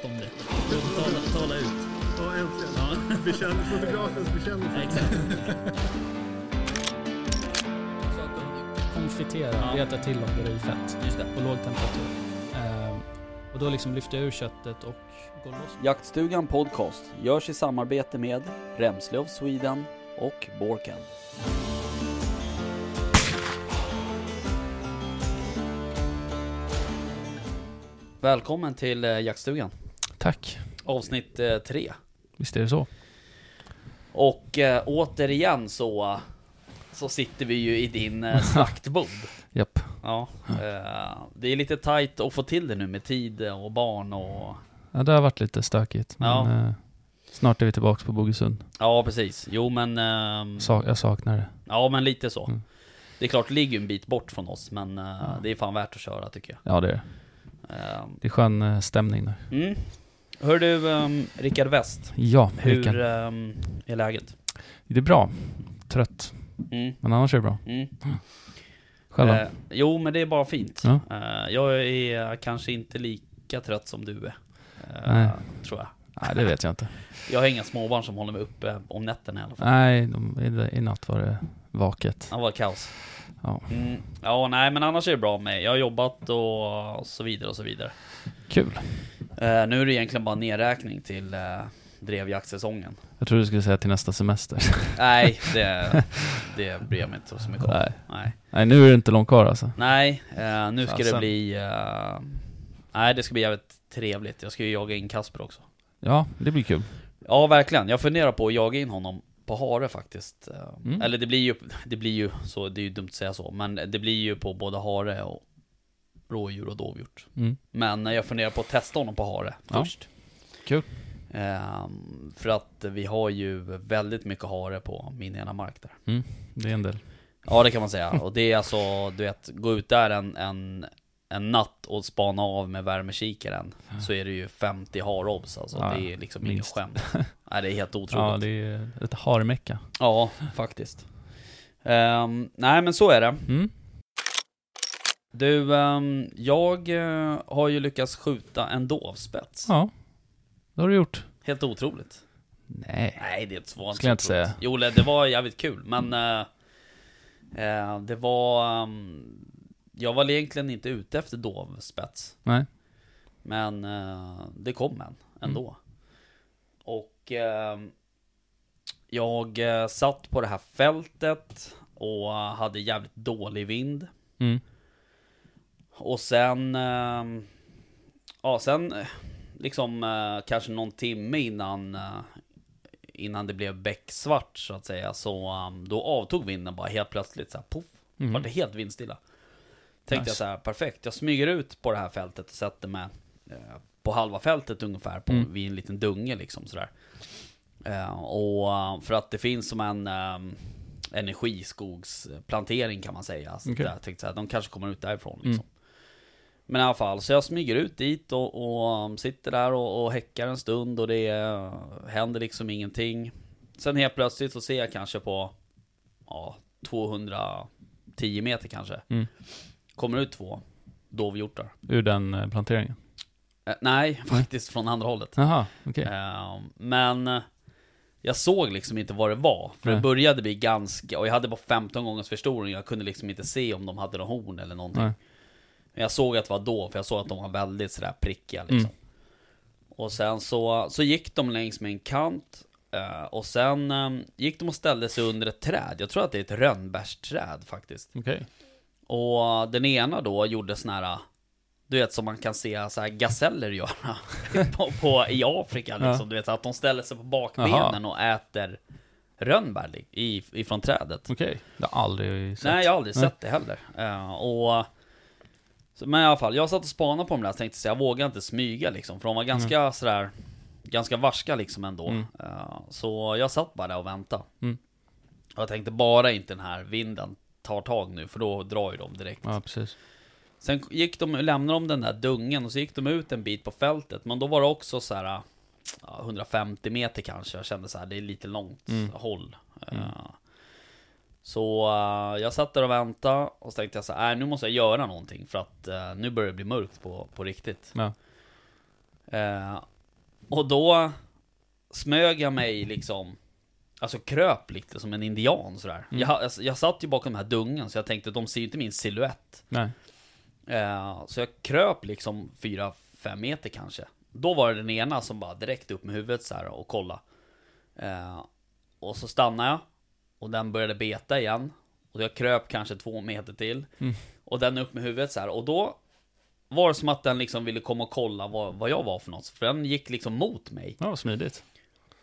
prata om det. Tala, tala ut. Ja, äntligen. Ja, Bekänn, fotografens bekännelse. exakt. konfitera, Ja. veta till om det är i fett Just det. på låg temperatur. Ehm, och då liksom lyfter jag ur köttet och går loss. Jaktstugan Podcast görs i samarbete med Remslöv Sweden och Borken. Välkommen till eh, Jaktstugan, Tack. avsnitt eh, tre. Visst är det så? Och eh, återigen så, så sitter vi ju i din eh, slaktbod. Japp. Ja, eh, det är lite tajt att få till det nu med tid och barn och... Ja, det har varit lite stökigt. Men Ja. eh, snart är vi tillbaka på Bogesund. Ja, precis. Jo men... ehm, Sa- jag saknar det. Ja men lite så. Mm. Det är klart det ligger en bit bort från oss men eh, det är fan värt att köra tycker Ja, det är det. jag. Ehm, Det är skön eh, stämning där. mm. Hör du um, Rickard West, Ja, hur ehm, är läget? Det är bra. Trött. Mm. Men annars är det bra. Mm. Själv? Eh, jo men det är bara fint. Ja. Eh, jag är kanske inte lika trött som du är. Eh, Nej. Tror jag. Nej, det vet jag inte. Jag har inga småbarn som håller mig uppe om nätterna i alla fall. Nej, de, i, i natt var det vaket. Det var kaos. Ja. Mm. Ja, nej men annars är det bra med. Jag har jobbat och så vidare och så vidare. Kul. Eh, nu är det egentligen bara nedräkning till uh, drevjaktsäsongen. Jag tror du skulle säga till nästa semester. Nej, det, det bryr jag mig inte så mycket om. Nej. Nej, Nej, nu är det inte långt kvar alltså. nej eh, nu ska det Fasen. bli... eh, nej, det ska bli jävligt trevligt. Jag ska ju jaga in Kasper också. Ja, det blir kul. Ja, verkligen. Jag funderar på att jaga in honom på hare faktiskt. Eh, Mm. Eller det blir ju, det blir ju så, det är ju dumt att säga så, men det blir ju på både hare och rådjur och dovhjort. Mm. Men jag funderar på att testa honom på hare Ja. först. Kul. Ehm, för att vi har ju väldigt mycket hare på min ena mark där. Det är en del. Ja det kan man säga. Och det är alltså, du vet, gå ut där en, en, en natt och spana av med värmekikaren. Så är det ju 50 harobs alltså. Ja, det är liksom inget skämt. Nej det är helt Ja, otroligt. det är ett harmecka. Ja, faktiskt. Ehm, nej men så är det. Mm. Du, ehm, jag eh, har ju lyckats skjuta en dovspets. Ja, det har du gjort. Helt otroligt. Nej. Nej, det är inte så Skulle jag inte säga. Jo, det var jävligt kul, men eh, eh, det var... ehm, jag var egentligen inte ute efter dovspets, Nej. men det kom en ändå. Mm. Och ehm, jag satt på det här fältet och hade jävligt dålig vind. Mm. Och sen... ehm, ja, sen eh, liksom eh, kanske någon timme innan eh, innan det blev becksvart så att säga så um, då avtog vinden bara helt plötsligt så här poff. Mm. Var det helt vindstilla. Tänkte Nice. jag så här perfekt, jag smyger ut på det här fältet och sätter mig eh, på halva fältet ungefär på, Mm. vid en liten dunge liksom sådär. Eh, och för att det finns som en um, energiskogsplantering kan man säga. Så Okej. där, jag tänkte så här, de kanske kommer ut därifrån Mm. Men i alla fall, så jag smyger ut dit och, och um, sitter där och, och häckar en stund och det eh, händer liksom ingenting. Sen helt plötsligt så ser jag kanske på ja, 210 meter kanske. Mm. Kommer ut två dovhjortar. Ur den eh, planteringen. Eh, nej, faktiskt från andra hållet. Jaha, okej. Eh, men eh, jag såg liksom inte vad det var. För det Nej. började bli ganska, och jag hade bara 15 gångers förstoring. Jag kunde liksom inte se om de hade någon horn eller någonting. Nej. Men jag såg att det var då, för jag såg att de var väldigt sådär prickiga liksom. Mm. Och sen så, så gick de längs med en kant. eh, och sen eh, gick de och ställde sig under ett träd. Jag tror att det är ett rönnbärsträd faktiskt. Okej. Och den ena då gjorde sån här, du vet som man kan se så här gaseller göra på, på, i Afrika liksom. Ja. Du vet att de ställer sig på bakbenen och äter rönnbär ifrån trädet. Okej. Det har aldrig sett. Nej, jag har aldrig Nej. sett det heller. Eh, och, så, men i alla fall, jag satt och spanade på dem där och tänkte så jag vågar inte smyga liksom. För de var ganska sådär, ganska varska liksom ändå. Mm. Eh, så jag satt bara där och väntade. Mm. Och jag tänkte bara inte den här vinden tar tag nu, för då drar ju de direkt. Ja, precis. Sen gick de, lämnade de den där dungen och så gick de ut en bit på fältet. Men då var det också så här ja, 150 meter kanske. Jag kände så här, det är lite långt Mm. håll. Mm. Eh, så eh, jag satt där och väntade och så tänkte jag så här, "Nej, nu måste jag göra någonting för att eh, nu börjar det bli mörkt på, på riktigt. Ja. Eh, och då smög jag mig liksom, alltså kröp lite som en indian sådär. Mm. Jag, ha- alltså, jag satt ju bakom den här dungen så jag tänkte de ser ju inte min. Eh, så jag kröp liksom 4-5 meter kanske. Då var det den ena som bara direkt upp med huvudet så här och kolla. Och så stannade jag. Och den började beta igen. Och jag kröp kanske två meter till. Mm. Och den upp med huvudet så här. Och då var det som att den liksom ville komma och kolla vad, vad jag var för något. För den gick liksom mot mig. Ja, smidigt.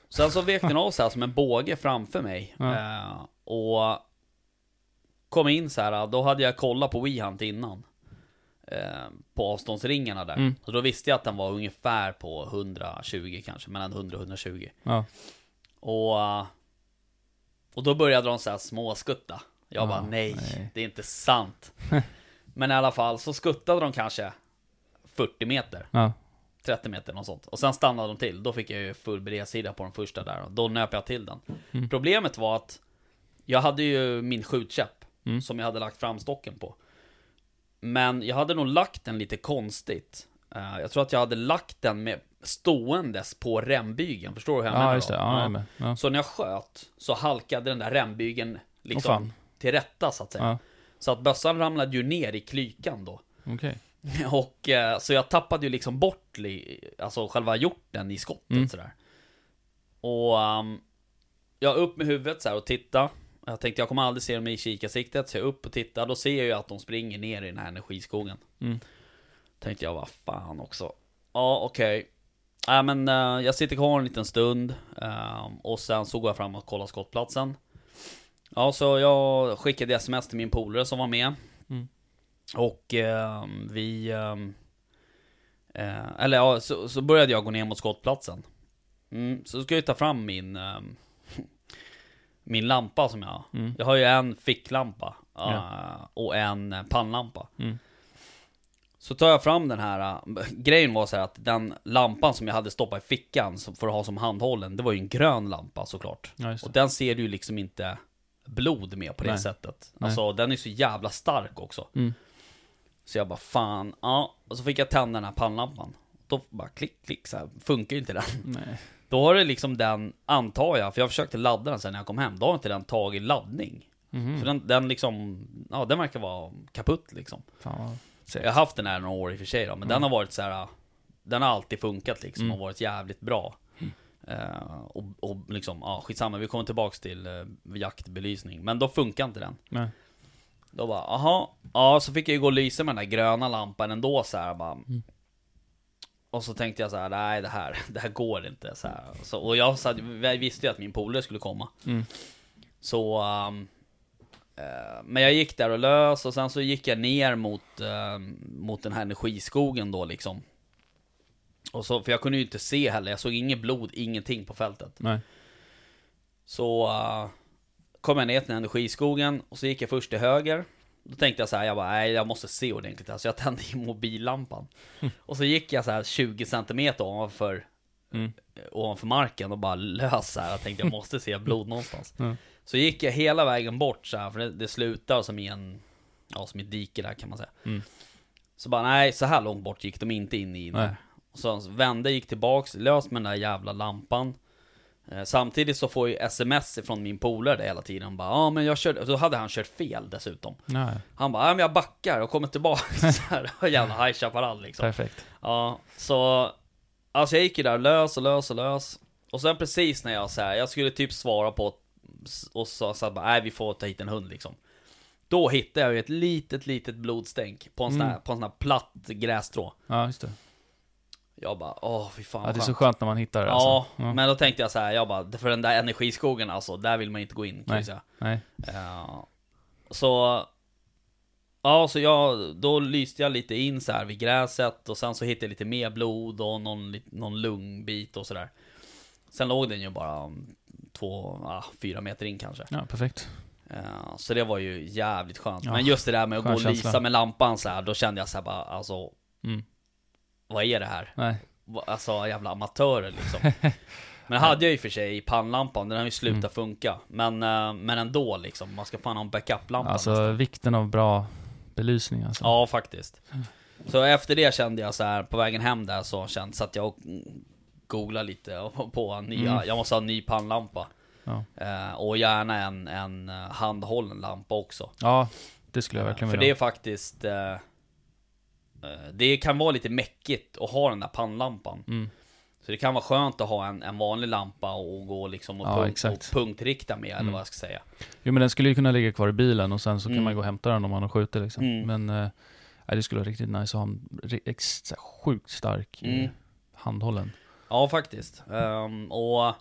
Sen så vek den av så här som en båge framför mig. Ja. Eh, och kom in så här, då hade jag kollat på WeHunt innan. Eh, på avståndsringarna där. Mm. Så då visste jag att den var ungefär på 120 kanske, mellan 100 och 120. Ja. Och, eh, och då började de så här småskutta. Jag Ja, bara nej, nej. det är inte sant. Men i alla fall så skuttade de kanske 40 meter. Ja. 30 meter, något sånt. Och sen stannade de till. Då fick jag ju full bredsida på den första där. Och då nöp jag till den. Mm. Problemet var att jag hade ju min skjutkäpp Mm. som jag hade lagt framstocken på. Men jag hade nog lagt den lite konstigt. Eh, jag tror att jag hade lagt den med ståendes på rembygeln. Förstår du hur jag menar Ja, då? just det. Ja, är med. Ja. Så när jag sköt så halkade den där rembygeln Åh, liksom fan. till rätta så att säga. Ja. Så att bössan ramlade ju ner i klykan då. Okej. Och eh, så jag tappade ju liksom bort alltså själva hjorten i skottet Mm. sådär. Och um, jag upp med huvudet så här och titta. Jag tänkte jag kommer aldrig se dem i kikarsiktet, så jag upp och tittar. Då ser jag ju att de springer ner i den här energiskogen. Mm. Tänkte jag, vad fan också. Ja, okej. Nej men eh, jag sitter kvar en liten stund. ehm, och sen så går jag fram och kollar skottplatsen. Ja, så jag skickade sms till min polare som var med. Mm. Och ehm, vi... ehm, eh, eller ja, så, så började jag gå ner mot skottplatsen. Mm, så ska jag ta fram min... min lampa som jag har. Mm. Jag har ju en ficklampa. Ja. eh, och en pannlampa. Mm. Så tar jag fram den här, äh, grejen var så här att den lampan som jag hade stoppat i fickan som- för att ha som handhållen, det var ju en grön lampa såklart. Ja, Och den ser du ju liksom inte blod med på det Nej. sättet. Nej. Alltså den är så jävla stark också. Mm. Så jag bara fan, ja. Och så fick jag tända den här pannlampan. Då bara klick, klick så här, funkar ju inte den. Nej. Då har det liksom den, antar jag, för jag försökte ladda den sen när jag kom hem, då har inte den tagit laddning. Mhm. Så den, den liksom, ja den verkar vara kaputt liksom. Fan Jag har haft den här några år i och för sig då, men den har varit så här. Den har alltid funkat liksom Mm. och varit jävligt bra. Eh, och, och liksom, ja skitsamma, vi kommer tillbaks till uh, jaktbelysning. Men då funkar inte den. Nej. Då bara, aha, ja så fick jag ju gå och lysa med den där gröna lampan ändå så här bara. Mm. Och så tänkte jag så här, nej det här, det här går inte så här. Så, och jag, så, jag visste ju att min polare skulle komma. Mm. Så, eh, men jag gick där och lös och sen så gick jag ner mot, ehm, mot den här energiskogen då liksom. Och så, för jag kunde ju inte se heller, jag såg inget blod, ingenting på fältet. Nej. Så eh, kom jag ner till den energiskogen och så gick jag först till höger. Då tänkte jag så här, jag bara, nej jag måste se ordentligt. Alltså jag tände i mobillampan. Och så gick jag så här 20 cm ovanför, Mm. ovanför marken och bara lös så här. Jag tänkte jag måste se blod någonstans. Mm. Så gick jag hela vägen bort så här, för det, det slutar som i en, ja som i ett dike där kan man säga. Mm. Så bara, nej så här långt bort gick de inte in i. Där. Och så vände, gick tillbaks, lös med den där jävla lampan. Eh, Samtidigt så får jag sms från min polare hela tiden. Bara, ja men jag körde, så hade han kört fel dessutom. Nej. Han bara, ja men jag backar och kommer tillbaka. så här, jävla High Chaparral liksom. Perfekt. Ja, så... Alltså jag gick ju där lös och lös och lös. Och sen precis när jag så här, jag skulle typ svara på och så sa bara, nej vi får ta hit en hund liksom. Då hittade jag ju ett litet, litet blodstänk på en sån här, Mm. på en sån här platt grässtrå. Ja, just det. Jag bara, åh fy fan Ja, det är så skönt. när man hittar det Ja, alltså. Ja. men då tänkte jag så här, jag bara, för den där energiskogen alltså, där vill man inte gå in kan Nej. jag säga. Nej. Ja, så... Ja, så jag, då lyste jag lite in så här vid gräset och sen så hittade jag lite mer blod och någon, någon lungbit och sådär. Sen låg den ju bara två, ah, fyra meter in kanske. Ja, perfekt. Ja, så det var ju jävligt skönt. Ja, Men just det där med att gå och lysa känsla. med lampan så här, då kände jag så här bara, alltså, Mm. vad är det här? Nej. Alltså jävla amatörer liksom. Men hade jag ju för sig i pannlampan, den har ju slutat Mm. funka. Men, eh, men ändå liksom, man ska fan ha en backup-lampa Alltså nästan. vikten av bra belysning alltså. Ja, faktiskt. Så efter det kände jag så här på vägen hem där så kände, satt jag och googlade lite och- på nya, Mm. jag måste ha en ny pannlampa. Ja. Eh, och gärna en, en eh, handhållen lampa också. ja, det skulle jag verkligen För vilja det är faktiskt eh, eh, Det kan vara lite mäckigt att ha den där pannlampan. Mm. Så det kan vara skönt att ha en, en vanlig lampa och gå liksom och, Ja, punkt, och punktrikta med, eller Mm. vad jag ska säga. Jo men den skulle ju kunna ligga kvar i bilen och sen så kan Mm. man gå och hämta den om man har skjutit liksom. Mm. Men eh, det skulle vara riktigt nice att ha en sjukt stark eh, Mm. handhållen. Ja, faktiskt. Ehm, och...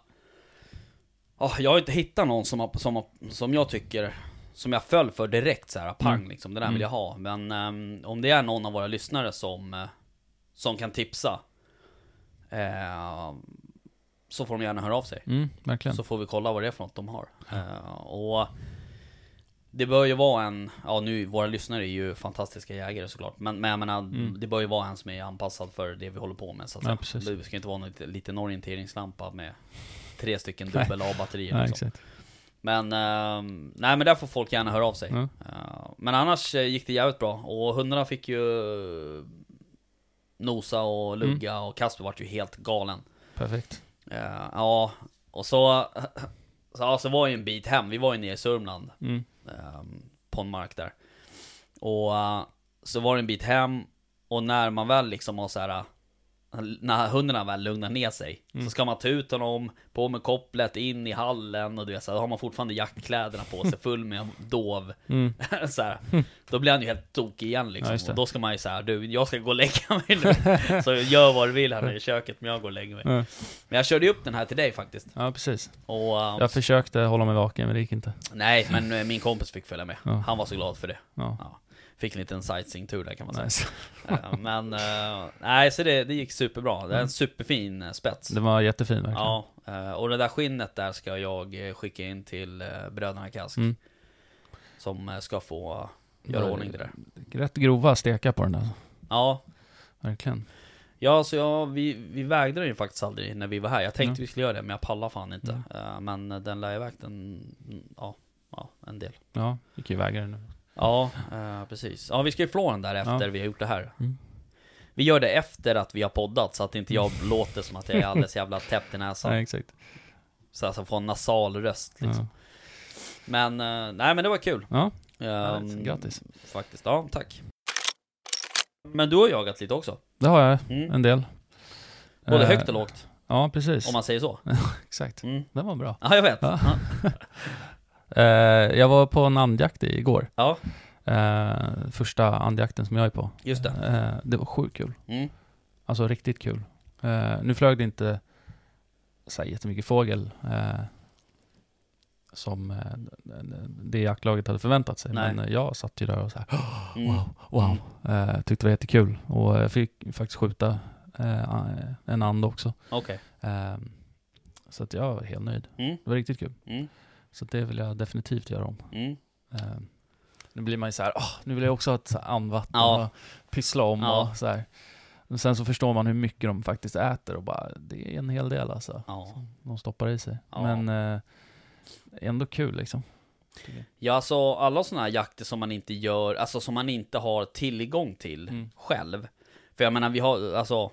ja, jag har inte hittat någon som, som, som jag tycker, som jag föll för direkt så här, pang Mm. liksom, det där Mm. vill jag ha. Men ehm, om det är någon av våra lyssnare som, eh, som kan tipsa, ehm, så får de gärna höra av sig. Mm. Så får vi kolla vad det är för något de har. Eh, och det bör ju vara en, ja nu, våra lyssnare är ju fantastiska jägare såklart. Men, men jag menar, Mm. det bör ju vara en som är anpassad för det vi håller på med så att Ja, säga. Det ska inte vara någon liten- orienteringslampa med tre stycken dubbel A-batterier Ja, liksom. Men, ehm, nej men där får folk gärna höra av sig. Ja. Eh, men annars eh, gick det jävligt bra. Och hundarna fick ju eh, nosa och lugga Mm. och Kasper vart ju helt galen. Perfekt. Eh, ja, och så, så, ja, så var ju en bit hem, vi var ju nere i Sörmland Mm. ehm, På en mark där Och eh, så var det en bit hem Och när man väl liksom har så här. När hundarna väl lugnar ner sig Mm. Så ska man ta ut honom På med kopplet, in i hallen och du vet så här, Då har man fortfarande jaktkläderna på sig full med dov Mm. så här. Då blir han ju helt tokig igen Ja, liksom det. Och då ska man ju säga du, jag ska gå och lägga mig nu Så gör vad du vill här i köket men jag går och lägger mig Ja. Men jag körde ju upp den här till dig faktiskt ja, precis. och, uh, Jag försökte hålla mig vaken men det gick inte. Nej, men eh, min kompis fick följa med. Ja. Han var så glad för det. Ja, Ja. Fick en liten sightseeing-tur där kan man säga. nice. Eh, men, eh, nej så det, det gick superbra. Det är en Mm. superfin eh, spets. Det var jättefin verkligen. Ja, och det där skinnet där ska jag skicka in till bröderna Kask. Mm. Som ska få göra Det- ordning det där. Rätt grova stekar på den där. Ja, Verkligen. ja så jag, vi, vi vägde den ju faktiskt aldrig när vi var här. Jag tänkte Mm. vi skulle göra det, men jag pallar fan inte. Mm. Men den lär ju vägt en, ja, ja, en del. Ja, gick ju väga den nu. Ja, eh, precis. Ja, vi ska ju flå den där efter vi har gjort det här. Mm. Vi gör det efter att vi har poddat så att inte jag låter som att jag är alldeles jävla täppt i näsan. Nej, exakt. Så alltså få en nasal röst liksom. Men, eh, nej men det var kul. Ja, Ehm, härligt. grattis. Faktiskt, ja tack. Men du har jagat lite också. Det har jag, Mm. en del. Både Eh, högt och lågt, Ja, precis. om man säger så. Exakt. Mm. Den var bra. Ja, jag vet. Ja. Ja. Eh, jag var på en andjakt igår. ja, Eh, första andjakten som jag är på. just det. Eh, det var sjukt kul. Mm. Alltså riktigt kul. Nu flög det inte så här jättemycket fågel som det jaktlaget hade förväntat sig. Nej. Men jag satt ju där och så här, Mm. wow, wow. Eh, tyckte det var jättekul. Och jag fick faktiskt skjuta eh, en and också. Okej. Eh, så att jag var helt nöjd. Mm. Det var riktigt kul. Mm. Så det vill jag definitivt göra om. Mm. Eh, nu blir man ju så här, "Åh, nu vill jag också ha ett andvatten Ja. och pyssla om Ja. och så här. Men sen så förstår man hur mycket de faktiskt äter och bara, det är en hel del alltså. Ja. De stoppar i sig. Men eh, ändå kul liksom. Ja, alltså alla sådana här jakter som man inte gör, alltså som man inte har tillgång till Mm. själv. För jag menar, vi har, alltså,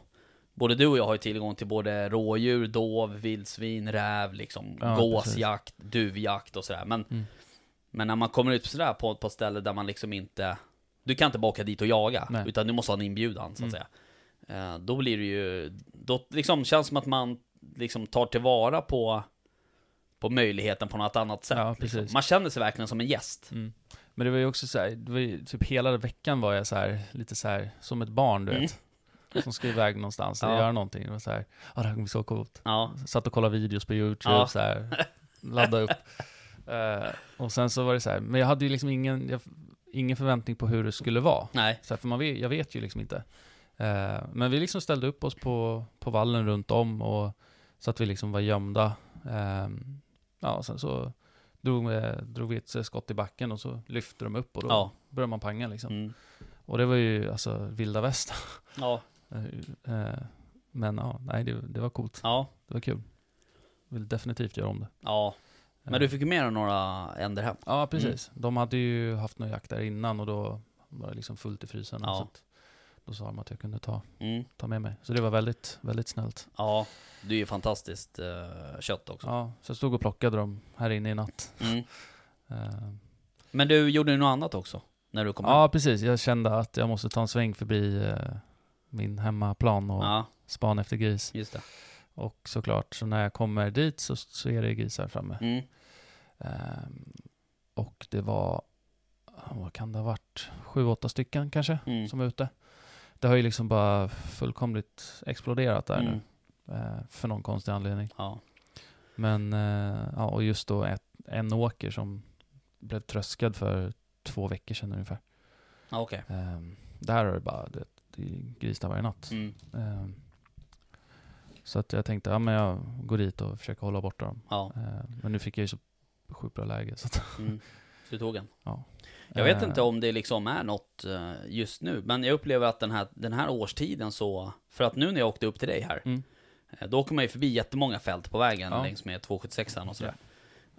både du och jag har ju tillgång till både rådjur, dov, vildsvin, räv, liksom, Ja, gåsjakt, duvjakt och sådär. Men, Mm. men när man kommer ut sådär på, på ett ställe där man liksom inte, du kan inte bara åka dit och jaga, Nej. utan du måste ha en inbjudan, så att Mm. säga. Eh, då blir det ju, då liksom känns som att man liksom tar tillvara på på möjligheten på något annat sätt. Ja, liksom. precis. Man känner sig verkligen som en gäst. Mm. Men det var ju också så här, det var ju, typ hela veckan var jag så här, lite så här, som ett barn du Mm. vet. Som ska iväg någonstans och Ja. göra någonting. Var så här, ja det här kommer bli så coolt. Ja, Satt och kollade videos på YouTube, Ja. så här, ladda upp. Eh, och sen så var det så här, men jag hade ju liksom ingen, jag, ingen förväntning på hur det skulle vara. nej. Så här, för man vet, jag vet ju liksom inte. Eh, men vi liksom ställde upp oss på, på vallen runt om och så att vi liksom var gömda. Eh, ja, och sen så drog vi, drog vi ett skott i backen och så lyfte de upp och då Ja. började man panga liksom. Mm. Och det var ju alltså vilda västern. Ja, men ja, nej det, det var coolt. ja, Det var kul. Vill definitivt göra om det. ja. Men Eh, du fick ju med dig några änder hem. Ja, precis. De hade ju haft någon jakt där innan och då var det liksom fullt i frysen. Ja. Så då sa de att jag kunde ta, Mm. ta med mig. Så det var väldigt, väldigt snällt. Ja, du är ju fantastiskt eh, kött också. Ja, så jag stod och plockade dem här inne i natt. Mm. Eh, Men du gjorde ju något annat också, när du kom hem? ja, precis. Jag kände att jag måste ta en sväng förbi eh, min hemmaplan och Ja, spana efter gris. just det. Och såklart, så när jag kommer dit så, så är det grisar framme. Mm. Ehm, och det var, vad kan det ha varit, sju, åtta stycken kanske, Mm. som var ute. Det har ju liksom bara fullkomligt exploderat där Mm. nu, eh, för någon konstig anledning. Ja. Men, eh, ja, och just då ett, en åker som blev tröskad för två veckor sedan ungefär. Ja, okej. Ehm, där har det bara, det, det är gris där varje natt. Mm. Ehm, så att jag tänkte, ja men jag går dit och försöker hålla borta dem. Ja. Ehm, men nu fick jag ju så sjukt bra läge. Så att, Mm. Så du tog en? ja. Jag vet Ehm, inte om det liksom är något eh, just nu, men jag upplever att den här, den här årstiden så, för att nu när jag åkte upp till dig här, Mm. eh, då åker man ju förbi jättemånga fält på vägen Ja. längs med 276 och sådär.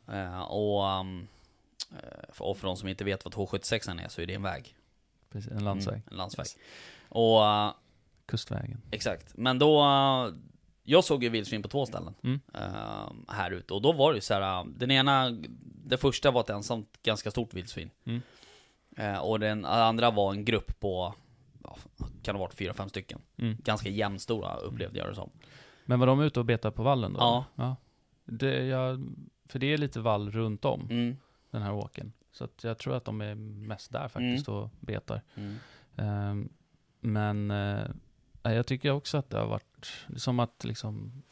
Eh, och, um, eh, och för de som inte vet vad 276 är så är det en väg. Precis, en landsväg. Mm, en landsväg. Yes. Och, eh, Kustvägen. exakt. Men då, eh, jag såg ju vildsvin på två ställen. Mm. eh, här ute. Och då var det ju så här, den ena, det första var ett ensamt ganska stort vildsvin. Mm. Eh, och den andra var en grupp på, ja, kan det ha varit fyra, fem stycken. Mm. Ganska jämnstora upplevde jag det som. Men var de ute och betade på vallen då? Ja. ja. Det, jag, för det är lite vall runt om Mm. den här åken. Så jag tror att de är mest där faktiskt och betar. Mm. Men eh, jag tycker också att det har varit som att liksom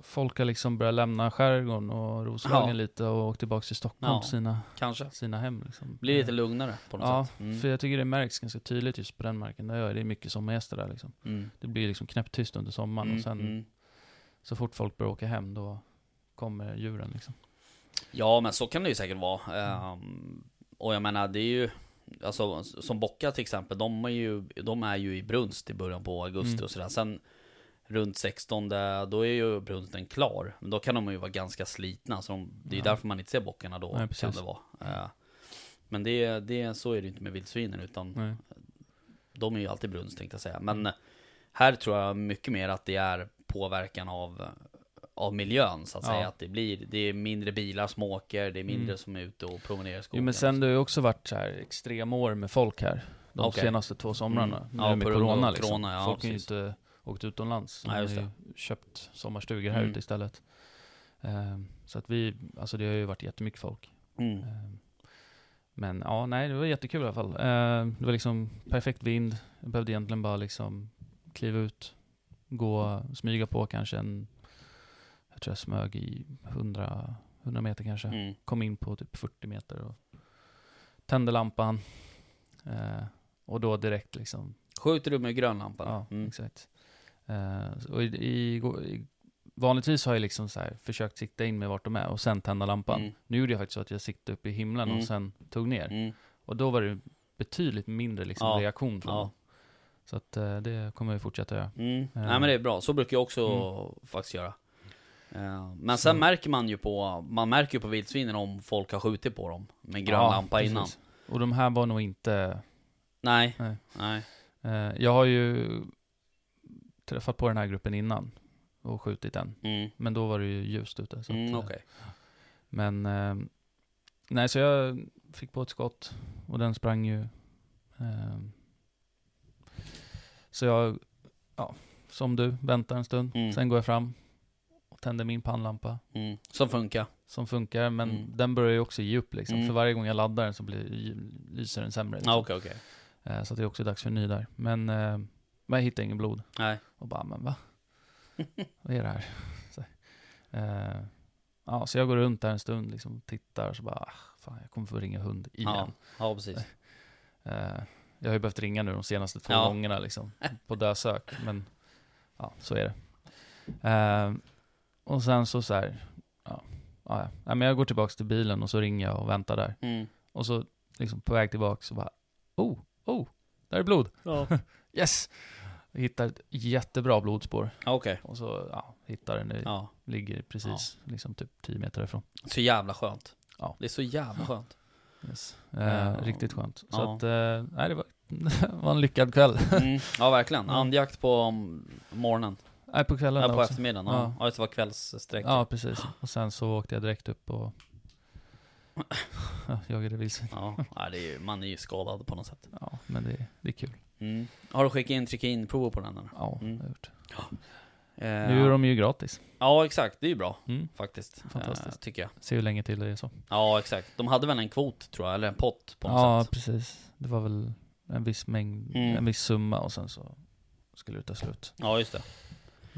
folk har liksom börjat lämna skärgården och Roslagen Ja. lite och åkt tillbaka till Stockholm Ja. sina, Kanske. sina hem. Liksom. Blir lite lugnare på något Ja, sätt. Mm. för jag tycker det märks ganska tydligt just på den marken där jag är. Det är mycket sommargäster där liksom. Mm. Det blir liksom knäpptyst under sommaren Mm. och sen Mm. så fort folk börjar åka hem då kommer djuren liksom. Ja, men så kan det ju säkert vara. Ehm, och jag menar, det är ju... Alltså, som bockar till exempel, de är ju, de är ju i brunst i början på augusti Mm. och sådär. Sen runt 16, då är ju brunsten klar. Men då kan de ju vara ganska slitna, så de, det är Ja. därför man inte ser bockarna då, Nej, kan det vara. Eh, men det, det, så är det inte med vildsvinen, utan Nej. de är ju alltid brunst tänkte jag säga. Men här tror jag mycket mer att det är påverkan av, av miljön så att Ja. säga. Att det blir, det är mindre bilar som åker, det är mindre Mm. som är ute och promenerar i skogen. Jo men sen det har ju också varit så här extremår med folk här. De Okej. senaste två somrarna. Mm. Ja, med corona liksom. corona, ja, folk har ju inte åkt utomlands. Nej, har just ju köpt sommarstugor här Mm. ute istället. Ehm, så att vi, alltså det har ju varit jättemycket folk. Mm. Ehm, men ja, nej det var jättekul i alla fall. Ehm, det var liksom perfekt vind. Jag behövde egentligen bara liksom kliva ut, gå, smyga på kanske en, jag tror jag smög i 100, 100 meter kanske Mm. kom in på typ 40 meter och tände lampan. Eh, och då direkt liksom, Skjuter du med grön lampa? ja Mm. exakt. Eh, och i, i, i, vanligtvis har jag liksom så här försökt sikta in med vart de är och sen tända lampan. Mm. Nu gjorde jag faktiskt så att jag siktade upp i himlen Mm. och sen tog ner. Mm. Och då var det betydligt mindre liksom Ja. reaktion från Ja. dem. Så att eh, det kommer jag fortsätta göra. Mm. Ja. Nej men det är bra, så brukar jag också Mm. faktiskt göra. Eh, Men sen Så. märker man ju på, man märker ju på vildsvinen om folk har skjutit på dem med grön Ja, lampa precis. innan. Och de här var nog inte Nej, Nej. nej. Eh, jag har ju träffat på den här gruppen innan och skjutit en. Mm. Men då var det ju ljust ute. Så Mm, eh, Men, eh, nej så jag fick på ett skott och den sprang ju. Så jag, ja, som du, väntar en stund. Mm. Sen går jag fram och tänder min pannlampa. Mm. Som funkar. Som funkar, men Mm. den börjar ju också ge upp liksom. Mm. För varje gång jag laddar den så blir, lyser den sämre. Liksom. Ja, okej, okej. Eh, så det är också dags för en ny där. Men, eh, men jag hittar ingen blod. Nej. Och bara, men va? Vad är det här? Så, eh, ja, så jag går runt där en stund, liksom tittar, och så bara, ah, fan, jag kommer få ringa hund igen. Ja, ja precis. Eh, jag har ju behövt ringa nu de senaste två Ja. gångerna liksom, på dödsök, men ja, så är det. Och sen så så här, ja, ja, ja. Men jag går tillbaks till bilen och så ringer jag och väntar där. Mm. Och så liksom på väg tillbaks så bara, oh, oh, där är blod. Ja. Yes! Jag hittar ett jättebra blodspår. Okej. Och så ja, hittar den, det Ja. ligger precis liksom typ 10 meter ifrån. Så jävla skönt. Ja. Det är så jävla skönt. Yes. Eh. Riktigt skönt. Så Ja. att, eh, nej det var var en lyckad kväll. Mm, ja verkligen, Ja. andjakt på um, morgonen, Nej, på kvällen ja, på också. eftermiddagen, ja. Ja. ja det var kvällssträck Ja, precis. Och sen så åkte jag direkt upp och ja, jagade vildsvin. Ja, ja, det är ju, man är ju skadad på något sätt Ja, men det, det är kul. mm. Har du skickat in trikinprover på den eller? Ja, Mm. det har jag gjort. Eh, Nu är de ju gratis. Ja exakt, det är ju bra Mm. faktiskt, Fantastiskt. eh, tycker jag Se hur länge till det är så. Ja exakt, de hade väl en kvot tror jag, eller en pott på något Ja, sätt precis. Det var väl en viss mängd, Mm. en viss summa och sen så skulle det ta slut. Ja just det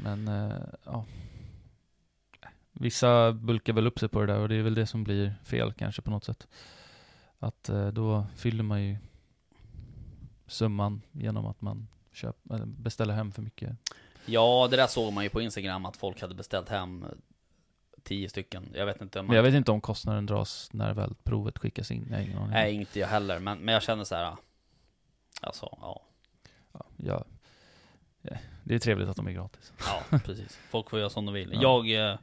Men, eh, ja. Vissa bulkar väl upp sig på det där och det är väl det som blir fel kanske på något sätt. Att eh, då fyller man ju summan genom att man köp, beställer hem för mycket. Ja, det där såg man ju på Instagram att folk hade beställt hem eh, tio stycken. Jag vet inte om Men jag vet inte om kostnaden dras när väl provet skickas in. Har ingen aning. Nej, inte jag heller. Men, men jag känner så här. Alltså, ja. Ja, jag, ja, det är trevligt att de är gratis. Ja, precis. Folk får göra som de vill. Ja. Jag, eh,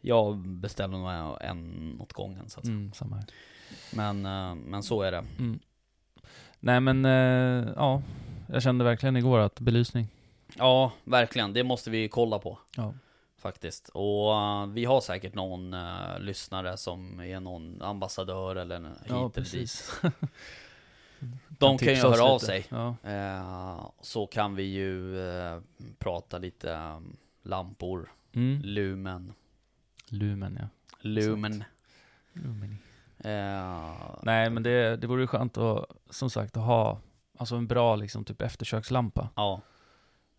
jag beställer nog en åt gången så att säga. Mm, samma här. Men, eh, men så är det. Mm. Nej men, eh, ja. Jag kände verkligen igår att belysning. Ja, verkligen. Det måste vi kolla på. Ja. Faktiskt. Och vi har säkert någon lyssnare som är någon ambassadör eller hit Ja, eller dit. De kan ju höra av lite. sig. Ja. Eh, så kan vi ju eh, prata lite eh, lampor, Mm. lumen, Lumen ja. lumen. Lumini. Eh, Nej men det, det vore ju skönt att, som sagt, att ha alltså en bra liksom typ eftersökslampa. Ja,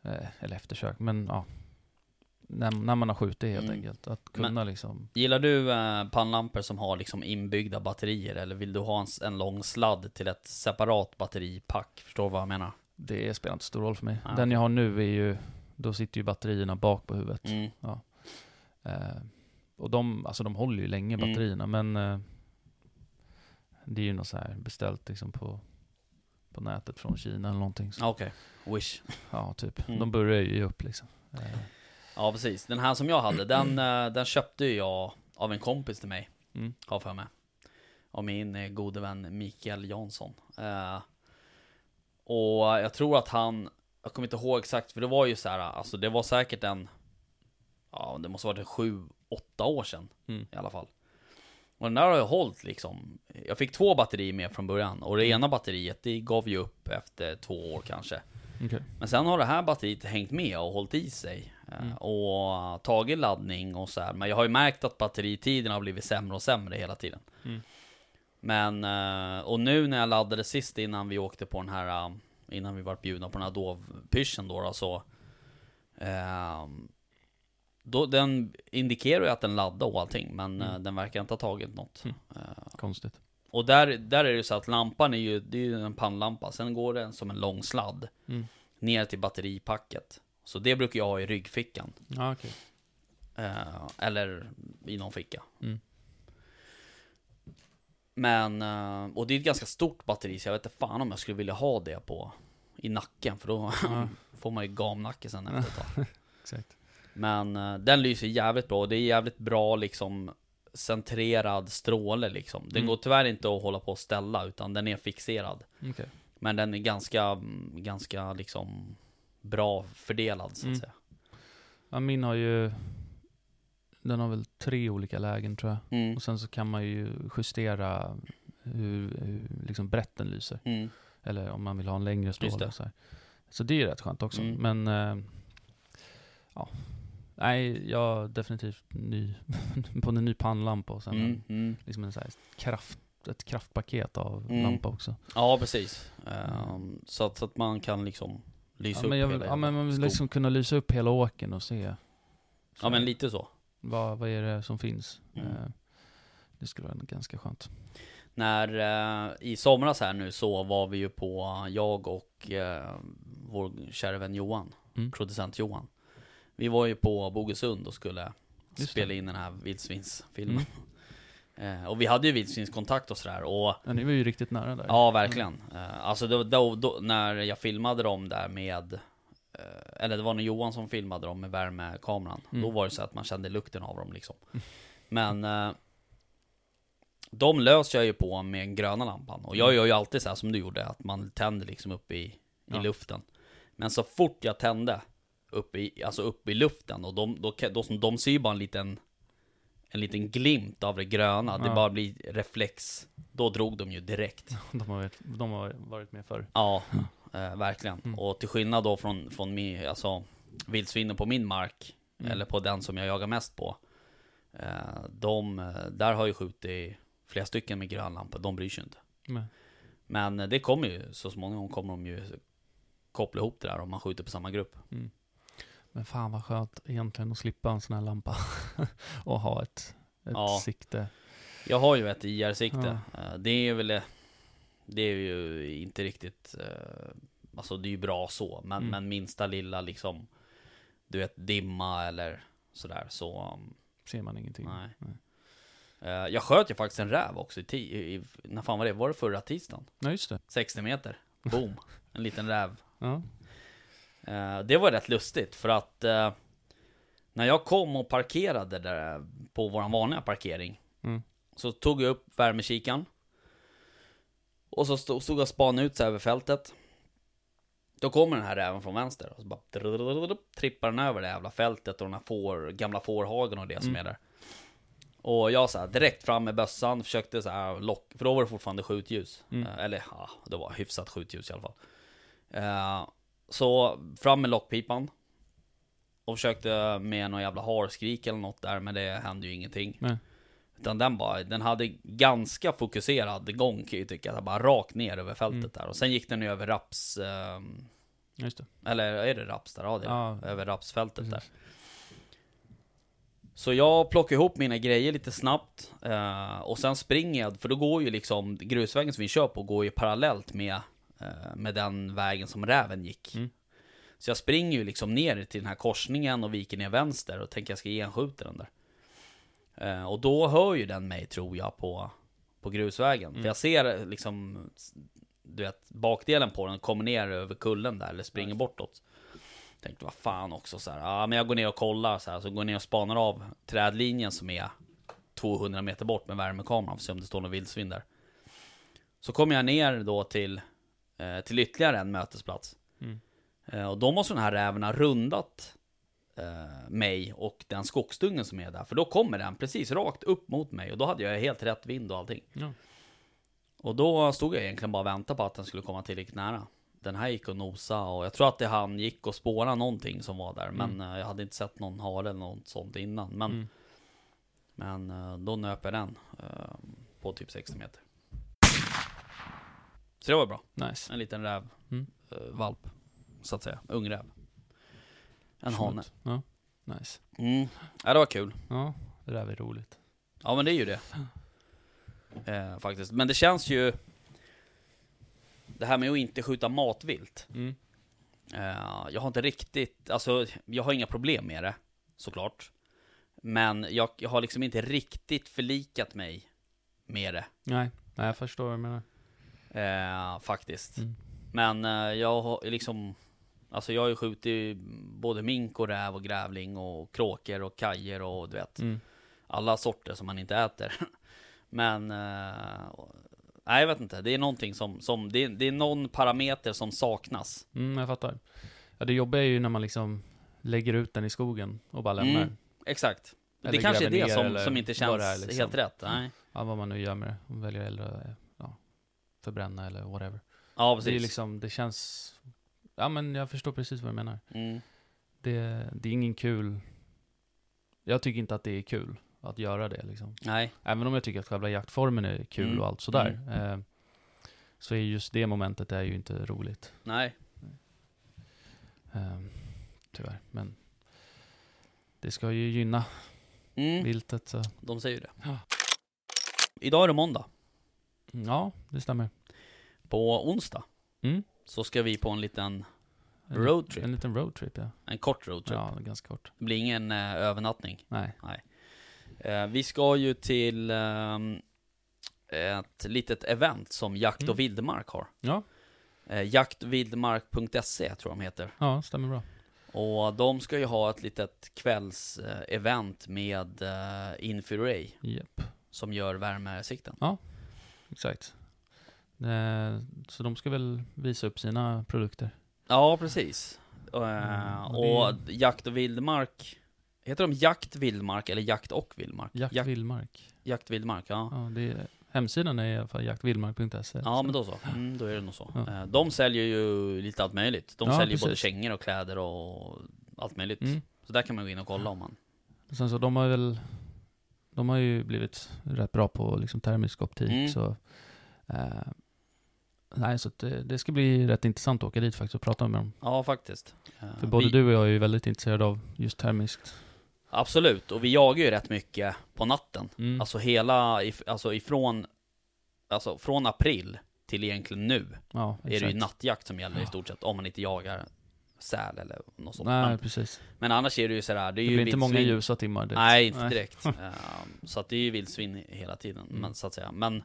Eh, eller eftersök, men ja. När, när man har skjutit helt Mm. enkelt. Att kunna liksom, gillar du eh, pannlampor som har liksom inbyggda batterier eller vill du ha en, en lång sladd till ett separat batteripack? Förstår du vad jag menar? det spelar inte stor roll för mig. Ah, Den jag har nu är ju, då sitter ju batterierna bak på huvudet. Mm. Eh, och de, alltså de håller ju länge Mm. batterierna, men eh, det är ju något så här beställt liksom på, på nätet från Kina eller någonting. Ja, Okej, wish. ja, typ. Mm. De börjar ju upp liksom. Eh, Ja precis, den här som jag hade, den, eh, den köpte jag av en kompis till mig. mm. har för mig. Av min eh, gode vän Mikael Jansson. Eh, och jag tror att han, jag kommer inte ihåg exakt, för det var ju så här, alltså det var säkert en, ja det måste varit sju, åtta år sedan Mm. i alla fall. Och den där har jag hållit liksom. Jag fick två batterier med från början och det ena batteriet det gav ju upp efter två år kanske. Okej. Men sen har det här batteriet hängt med och hållit i sig. Eh, Mm. Och tagit laddning och så här. Men jag har ju märkt att batteritiden har blivit sämre och sämre hela tiden. Mm. Men, eh, och nu när jag laddade sist innan vi åkte på den här, eh, innan vi var bjudna på den här dovpyschen då, då så då, den indikerar ju att den laddar och allting, men eh, Mm. den verkar inte ha tagit något. Mm. Eh, Konstigt. och där, där är det så att lampan är ju, det är ju en pannlampa, sen går den som en lång sladd Mm. ner till batteripacket. Så det brukar jag ha i ryggfickan. Ja, okej. Eh, eller i någon ficka. Mm. Men, eh, och det är ett ganska stort batteri så jag vet inte fan om jag skulle vilja ha det på i nacken för då Ja. får man ju gamnacke sen efter ett tag. Exakt. Men eh, den lyser jävligt bra och det är jävligt bra liksom centrerad stråle liksom. Den Mm. går tyvärr inte att hålla på och ställa utan den är fixerad. Okej. Men den är ganska, mm, ganska liksom bra fördelad så att Mm. säga. Ja, min har ju, den har väl tre olika lägen tror jag. Mm. Och sen så kan man ju justera hur, hur liksom brett den lyser. Mm. Eller om man vill ha en längre stråle. Så, här. så det är ju rätt skönt också. Mm. Men, eh, ja. Nej, jag definitivt ny, på en ny pannlampa och sen Mm. en, Mm. liksom en så kraft, ett kraftpaket av Mm. lampa också. Ja, precis. Ehm, så, att, så att man kan liksom lysa Ja, upp men, jag vill, hela ja, men man vill skog. liksom kunna lysa upp hela åken och se. Ja, men lite så. vad, vad är det som finns? Mm. Eh, det skulle vara ganska skönt. När eh, i somras här nu så var vi ju på, jag och eh, vår kära vän Johan, Mm. producent Johan. Vi var ju på Bogesund och skulle Just spela det. in den här vildsvinsfilmen. Eh, Eh, och vi hade ju vildsvinskontakt och sådär och... Ja, ni var ju riktigt nära där. Ja, verkligen. Mm. alltså då, då, då, när jag filmade dem där med... Eh, eller det var när Johan som filmade dem med värmekameran. Mm. Då var det så att man kände lukten av dem liksom. Mm. Men... de löser jag ju på med den gröna lampan. Och jag mm. gör ju alltid så här som du gjorde, att man tänder liksom upp i, i ja. luften. Men så fort jag tände, upp i, alltså upp i luften, och de, då, då, de ser ju bara en liten en liten glimt av det gröna. Ja. Det bara blir reflex. Då drog de ju direkt. De har, de har varit med förr. Ja, eh, verkligen. Mm. Och till skillnad då från, från min, alltså, vildsvinen på min mark, mm. eller på den som jag jagar mest på. Eh, de, eh, där har ju skjutit flera stycken med grön lampa, de bryr sig inte. Mm. Men eh, det kommer ju, så småningom kommer de ju koppla ihop det där om man skjuter på samma grupp. Mm. Men fan vad skönt egentligen att slippa en sån här lampa och ha ett, ett ja. sikte. Jag har ju ett IR-sikte. Ja. Eh, det är väl, det är ju inte riktigt, eh, alltså det är ju bra så, men, mm. men minsta lilla liksom, du vet dimma eller sådär så um, ser man ingenting. Nej. nej. Eh, jag sköt ju faktiskt en räv också i, i, i, när fan var det? Var det förra tisdagen? Ja just det. 60 meter, boom, en liten räv. Ja. Eh, det var rätt lustigt för att eh, när jag kom och parkerade där på vår vanliga parkering mm. Så tog jag upp värmekikan Och så stod, stod jag och spanade ut så över fältet Då kommer den här räven från vänster och så bara trippar den över det jävla fältet och den här får, gamla fårhagen och det mm. som är där och jag så här, direkt fram med bössan, försökte så här lock, för då var det fortfarande skjutljus. Mm. eller ja, det var hyfsat skjutljus i alla fall. Uh, så fram med lockpipan. Och försökte med någon jävla harskrik eller något där, men det hände ju ingenting. Nej. Utan den bara, den hade ganska fokuserad gång kan jag tycka, bara rakt ner över fältet Mm. där. Och sen gick den ju över raps, ehm, Just det. eller är det raps där? Ja, det är Ja. Över rapsfältet där. Precis. Så jag plockar ihop mina grejer lite snabbt eh, och sen springer jag, för då går ju liksom grusvägen som vi kör på går ju parallellt med, med den vägen som räven gick. Mm. Så jag springer ju liksom ner till den här korsningen och viker ner vänster och tänker jag ska genskjuta den där. Eh, och då hör ju den mig tror jag på, på grusvägen. Mm. För jag ser liksom, du vet, bakdelen på den kommer ner över kullen där eller springer bortåt. Tänkte vad fan också så här. Ja men jag går ner och kollar så här. Så går jag ner och spanar av trädlinjen som är 200 meter bort med värmekameran. För att se om det står någon vildsvin där. Så kommer jag ner då till, eh, till ytterligare en mötesplats. Mm. Eh, och då måste den här räven ha rundat eh, mig och den skogsdungen som är där. För då kommer den precis rakt upp mot mig. Och då hade jag helt rätt vind och allting. Ja. Och då stod jag egentligen bara och väntade på att den skulle komma tillräckligt nära. Den här gick och nosa och jag tror att det han gick och spåra någonting som var där. Men eh, jag hade inte sett någon hare eller något sånt innan. Men, Mm. men eh, då nöp jag den eh, på typ 60 meter. Så det var bra. Nice. En liten räv. Mm. eh, valp. Så att säga. Ung räv. En hane. Skönt. Ja. Nice. Mm. Ja, det var kul. Ja, det där är roligt. Ja men det är ju det. Eh, faktiskt. Men det känns ju... Det här med att inte skjuta matvilt. Mm. Eh, jag har inte riktigt, alltså jag har inga problem med det. Såklart. Men jag, jag har liksom inte riktigt förlikat mig med det. Nej, nej, jag förstår vad du menar. Eh, faktiskt. Mm. Men eh, jag har liksom... Alltså jag har ju skjutit både mink och räv och grävling och kråkor och kajer och du vet. Mm. alla sorter som man inte äter. Men, eh, nej jag vet inte, det är någonting som, som det, är, det är någon parameter som saknas. Mm, jag fattar. Ja, det jobbiga är ju när man liksom lägger ut den i skogen och bara lämnar. Mm, exakt. Eller det kanske är det som, som inte känns det är, liksom. helt rätt. Nej. Ja, vad man nu gör med det. Om väljer ja, förbränna eller whatever. Ja, Det är precis. liksom, det känns... Ja, men jag förstår precis vad du menar. Mm. Det, det är ingen kul... Jag tycker inte att det är kul att göra det liksom. Nej, Även om jag tycker att själva jaktformen är kul Mm. och allt sådär. Eh, så är just det momentet är ju inte roligt. nej. Eh, tyvärr. Men det ska ju gynna Mm. viltet. Så. De säger ju det. Ja. Idag är det måndag. Ja, det stämmer. På onsdag Mm. så ska vi på en liten, En, Roadtrip. En liten roadtrip, ja. en kort roadtrip. Ja, ganska kort. Det blir ingen eh, övernattning. Nej. Eh, vi ska ju till ehm, ett litet event som Jakt och Mm. Vildmark har. Ja, Eh, jaktvildmark.se tror jag de heter. ja, stämmer bra. Och de ska ju ha ett litet kvällsevent med uh, Infiray. Japp. som gör värmesikten. Exakt. Eh, så de ska väl visa upp sina produkter. Ja, precis. Eh, Mm, och och jakt och vildmark, heter de jakt, vildmark eller jakt och vildmark? Jakt jakt, Vildmark. jakt vildmark, ja. Ja, det är, hemsidan är i alla fall jaktvildmark.se. Ja, så- men då så. Mm, då är det nog så. Ja. Eh, De säljer ju lite allt möjligt. De Ja, säljer både precis. kängor och kläder och allt möjligt. Mm. Så där kan man gå in och kolla om man... Sen så de har väl, de har ju blivit rätt bra på liksom termisk optik Mm. så eh, Nej, så det, det ska bli rätt intressant att åka dit faktiskt och prata med dem. Ja, faktiskt. Eh, För både vi, du och jag är ju väldigt intresserade av just termiskt. Absolut, och vi jagar ju rätt mycket på natten. Mm. Alltså hela, alltså ifrån, alltså från april till egentligen nu ja, är det ju nattjakt som gäller i stort sett, om man inte jagar säl eller något sånt. Nej, Men, precis. men annars är det ju sådär, det är Det ju blir inte många ljusa timmar direkt. Nej, inte direkt. Ehm, så att det är ju vildsvin hela tiden, Mm. men, så att säga. Men,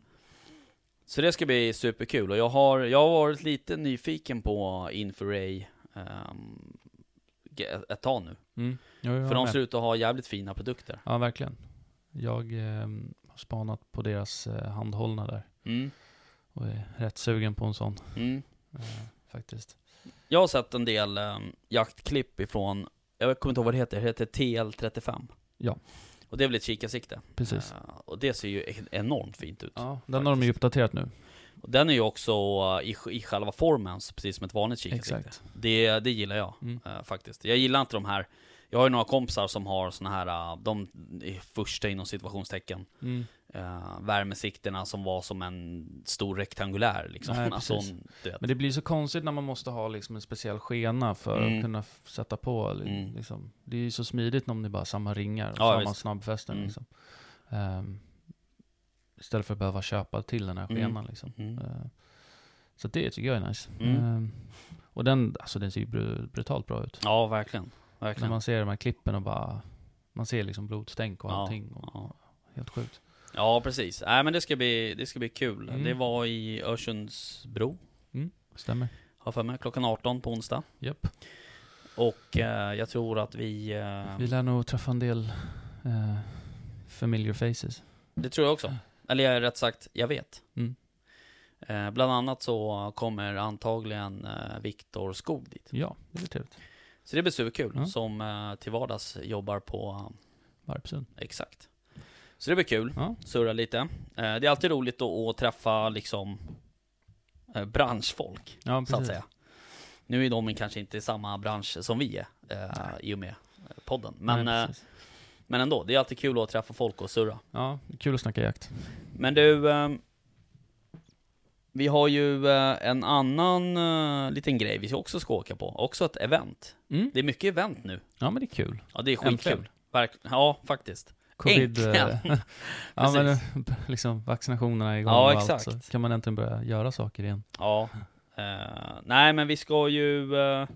så det ska bli superkul. Och jag har, jag har varit lite nyfiken på Infraray um, ett tag nu. Mm. Jo, För de med. ser ut att ha jävligt fina produkter. Ja, verkligen. Jag eh, har spanat på deras eh, handhållna där Mm. och är rätt sugen på en sån Mm. eh, faktiskt. Jag har sett en del um, jaktklipp ifrån, jag kommer inte ihåg vad det heter, det heter TL35. Ja. Och det är väl ett kikarsikte. Precis. Eh, och det ser ju e- enormt fint ut. Ja, den har de ju uppdaterat nu. Och den är ju också uh, i, i själva formen, så precis som ett vanligt kikarsikte. Exakt. Det, det gillar jag Mm. eh, faktiskt. Jag gillar inte de här, jag har ju några kompisar som har såna här, uh, de är första inom situationstecken, Mm. Uh, värmesikterna som var som en stor rektangulär liksom. Nej, alltså. Men det blir så konstigt när man måste ha liksom en speciell skena för Mm. att kunna sätta på. Mm. Liksom. Det är ju så smidigt om det är bara samma ringar och Ja, samma visst. snabbfästen. Mm. Liksom. Ehm, istället för att behöva köpa till den här Mm. skenan. Liksom. Mm. Ehm, så det tycker jag är nice. Mm. Ehm, och den, alltså den ser ju bru- brutalt bra ut. Ja, verkligen. När Verkligen. man ser de här klippen och bara, man ser liksom blodstänk och Ja, allting. Och, ja. Helt sjukt. Ja, precis. Nej, men det ska bli, det ska bli kul. Mm. Det var i Örsundsbro, Stämmer. har för mig, klockan 18 på onsdag. Japp. Och eh, jag tror att vi... Eh, Vi lär nog träffa en del eh, familiar faces. det tror jag också. Eller jag är rätt sagt, jag vet. Mm. Eh, bland annat så kommer antagligen eh, Viktor Skog dit. Ja, det blir trevligt. Så det blir superkul, Ja. som eh, till vardags jobbar på, Varpsund. eh, exakt. Så det blir kul, Ja, surra lite. Eh, det är alltid roligt att, att träffa liksom eh, branschfolk, ja så att säga. Nu är de kanske inte i samma bransch som vi är, eh, i och med eh, podden. Men, Nej, men ändå, det är alltid kul att träffa folk och surra. Ja, kul att snacka jakt. Men du, vi har ju en annan liten grej vi också ska åka på, också ett event. Mm. Det är mycket event nu. Ja, men det är kul. Ja, det är skitkul. Ja, faktiskt. Covid... Äntligen. eh, ja, men liksom vaccinationerna är igång Ja, och exakt. allt, så kan man äntligen börja göra saker igen. Ja. Eh, nej, men vi ska ju eh,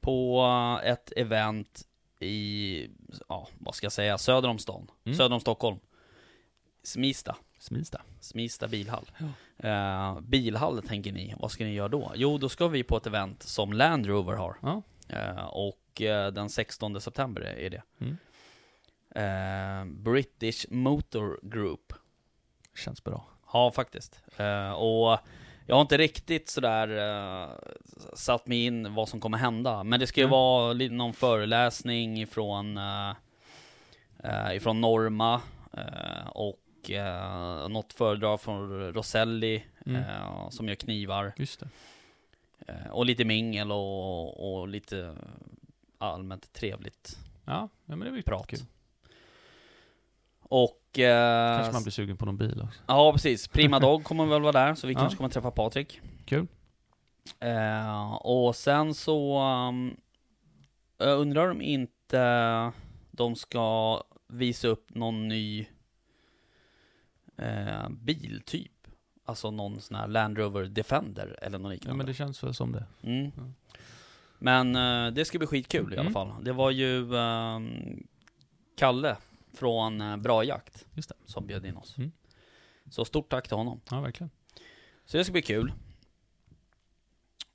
på ett event i, ja, vad ska jag säga, söder om stan. Mm. Söder om Stockholm. Smista. Smista. Smista bilhall. Eh, bilhall tänker ni, vad ska ni göra då? Jo, då ska vi på ett event som Land Rover har. Ja. Eh, och eh, den 16 september är det. Mm. Eh, British Motor Group. Känns bra. Ja, faktiskt. Eh, och jag har inte riktigt sådär uh, satt mig in vad som kommer hända. Men det ska ju Mm. vara någon föreläsning ifrån, uh, uh, ifrån Norma uh, och uh, något föredrag från Roselli Mm. eh, som gör knivar. Just det. Eh, och lite mingel och, och lite allmänt trevligt Ja, ja men det blir prat. kul. Och... eh, Kanske man blir sugen på någon bil också. Ja, precis. Prima Dog kommer väl vara där, så vi Ja. kanske kommer träffa Patrik. Kul. Eh, och sen så um, jag undrar om inte de ska visa upp någon ny eh, biltyp. Alltså någon sån här Land Rover Defender eller något Ja, liknande. men det känns väl som det. mm. Ja. Men eh, det ska bli skitkul i alla Mm. fall. Det var ju ehm, Kalle från eh, Bra Jakt Just det. som bjöd in oss. Mm. Så stort tack till honom. Ja, verkligen. Så det ska bli kul.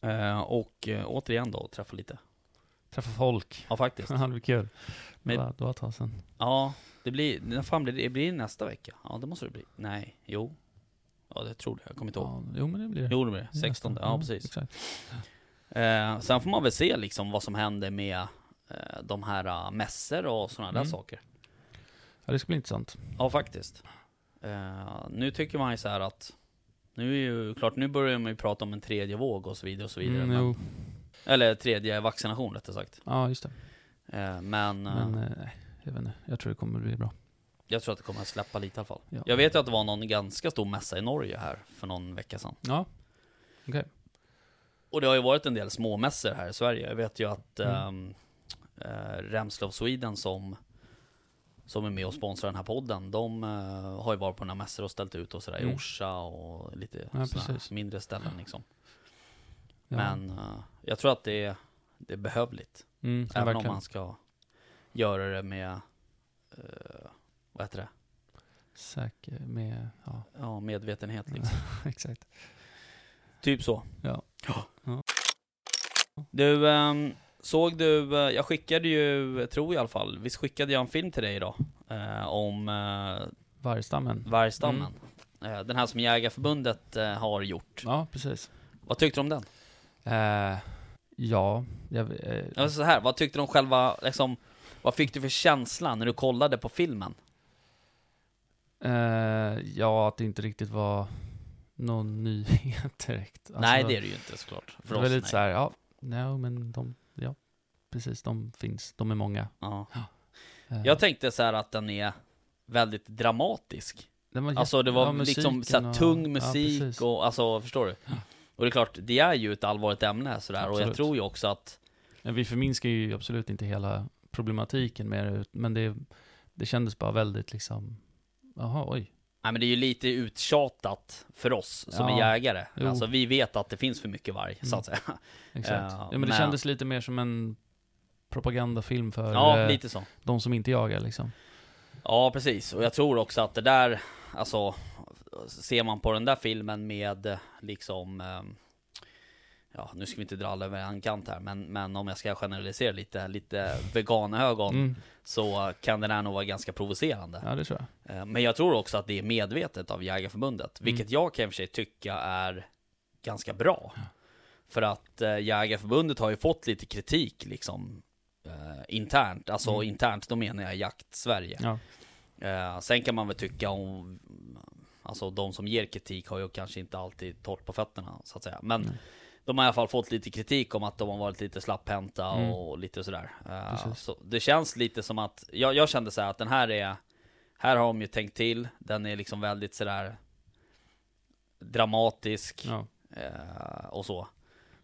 Eh, och eh, återigen då, träffa lite träffa folk. Ja, faktiskt. Ja, det blir kul. Men-. Det var ett tag sedan. Ja, det blir, när fan blir det? Blir det nästa vecka? Ja, det måste det bli. Nej, jo. Ja, det tror jag. Jag kommer inte ihåg. Ja, jo men det blir det. Jo, det blir det. Det är 16. nästan. Ja, precis. Exakt. Eh, sen får man väl se liksom vad som händer med eh, de här uh, mässor och sådana där Mm. saker. Ja, det ska bli intressant. Ja, faktiskt. Eh, nu tycker man ju så här att nu är ju klart, nu börjar man ju prata om en tredje våg och så vidare och så vidare. Mm, men, eller tredje vaccination rättare sagt. Ja, just det. Eh, men eh, Men, nej, jag vet inte. Jag tror det kommer bli bra. jag tror att det kommer att släppa lite i alla fall. Ja. Jag vet ju att det var någon ganska stor mässa i Norge här för någon vecka sedan. Ja. Okej. Och det har ju varit en del småmässor här i Sverige. Jag vet ju att Mm. äh, Remslov Sweden som, som är med och sponsrar den här podden, de eh, har ju varit på några mässor och ställt ut och sådär i Mm. Orsa och lite Ja, mindre ställen liksom. Ja. Men eh, jag tror att det är, det är behövligt. mm, även om verkligen. man ska göra det med, eh, vad heter det? Säker med, ja, Ja, medvetenhet liksom. exakt. Typ så. Ja. Ja. Du, ehm, såg du, eh, jag skickade ju, tror jag i alla fall, visst skickade jag en film till dig idag? Eh, om eh, Vargstammen. vargstammen. Eh, den här som Jägarförbundet eh, har gjort. Ja, precis. Vad tyckte du om den? Eh, ja, jag, eh, Jag så här, vad tyckte du om själva, liksom, vad fick du för känsla när du kollade på filmen? eh, ja, att det inte riktigt var någon nyhet direkt. Alltså, nej, det är det ju inte såklart. Det För var oss, lite nej. så här, ja, no, men de, ja, precis, de finns, de är många. Ja. Eh, Jag tänkte så här att den är väldigt dramatisk. den var Alltså det var ja, liksom så här, tung ja, musik precis. och alltså, förstår du? Och det är klart, det är ju ett allvarligt ämne sådär och jag tror ju också att Men vi förminskar ju absolut inte hela problematiken med det, men det, det kändes bara väldigt liksom, jaha, oj. Nej men det är ju lite uttjatat för oss som Ja, är jägare. jo. Alltså vi vet att det finns för mycket varg, så Mm. att säga. Exakt. Ja, ja, men det men- kändes lite mer som en propagandafilm för Ja, eh, lite så. de som inte jagar liksom. Ja, precis. Och jag tror också att det där, alltså, ser man på den där filmen med liksom, ehm, ja, nu ska vi inte dra alla över en kant här, men, men om jag ska generalisera lite, lite veganögon, Mm. så kan den här nog vara ganska provocerande. Ja, det tror jag. Eh, Men jag tror också att det är medvetet av Jägarförbundet, Mm. vilket jag kan i och för sig tycka är ganska bra. För att eh, Jägarförbundet har ju fått lite kritik liksom eh, internt, alltså Mm. internt, då menar jag jakt-Sverige. Ja. Eh, sen kan man väl tycka om, alltså de som ger kritik har ju kanske inte alltid torrt på fötterna så att säga. Men Mm. De har i alla fall fått lite kritik om att de har varit lite slapphänta Mm. och lite sådär. Precis. så det känns lite som att, jag, jag kände så här att den här är, här har de ju tänkt till, den är liksom väldigt sådär dramatisk Ja. eh, och så.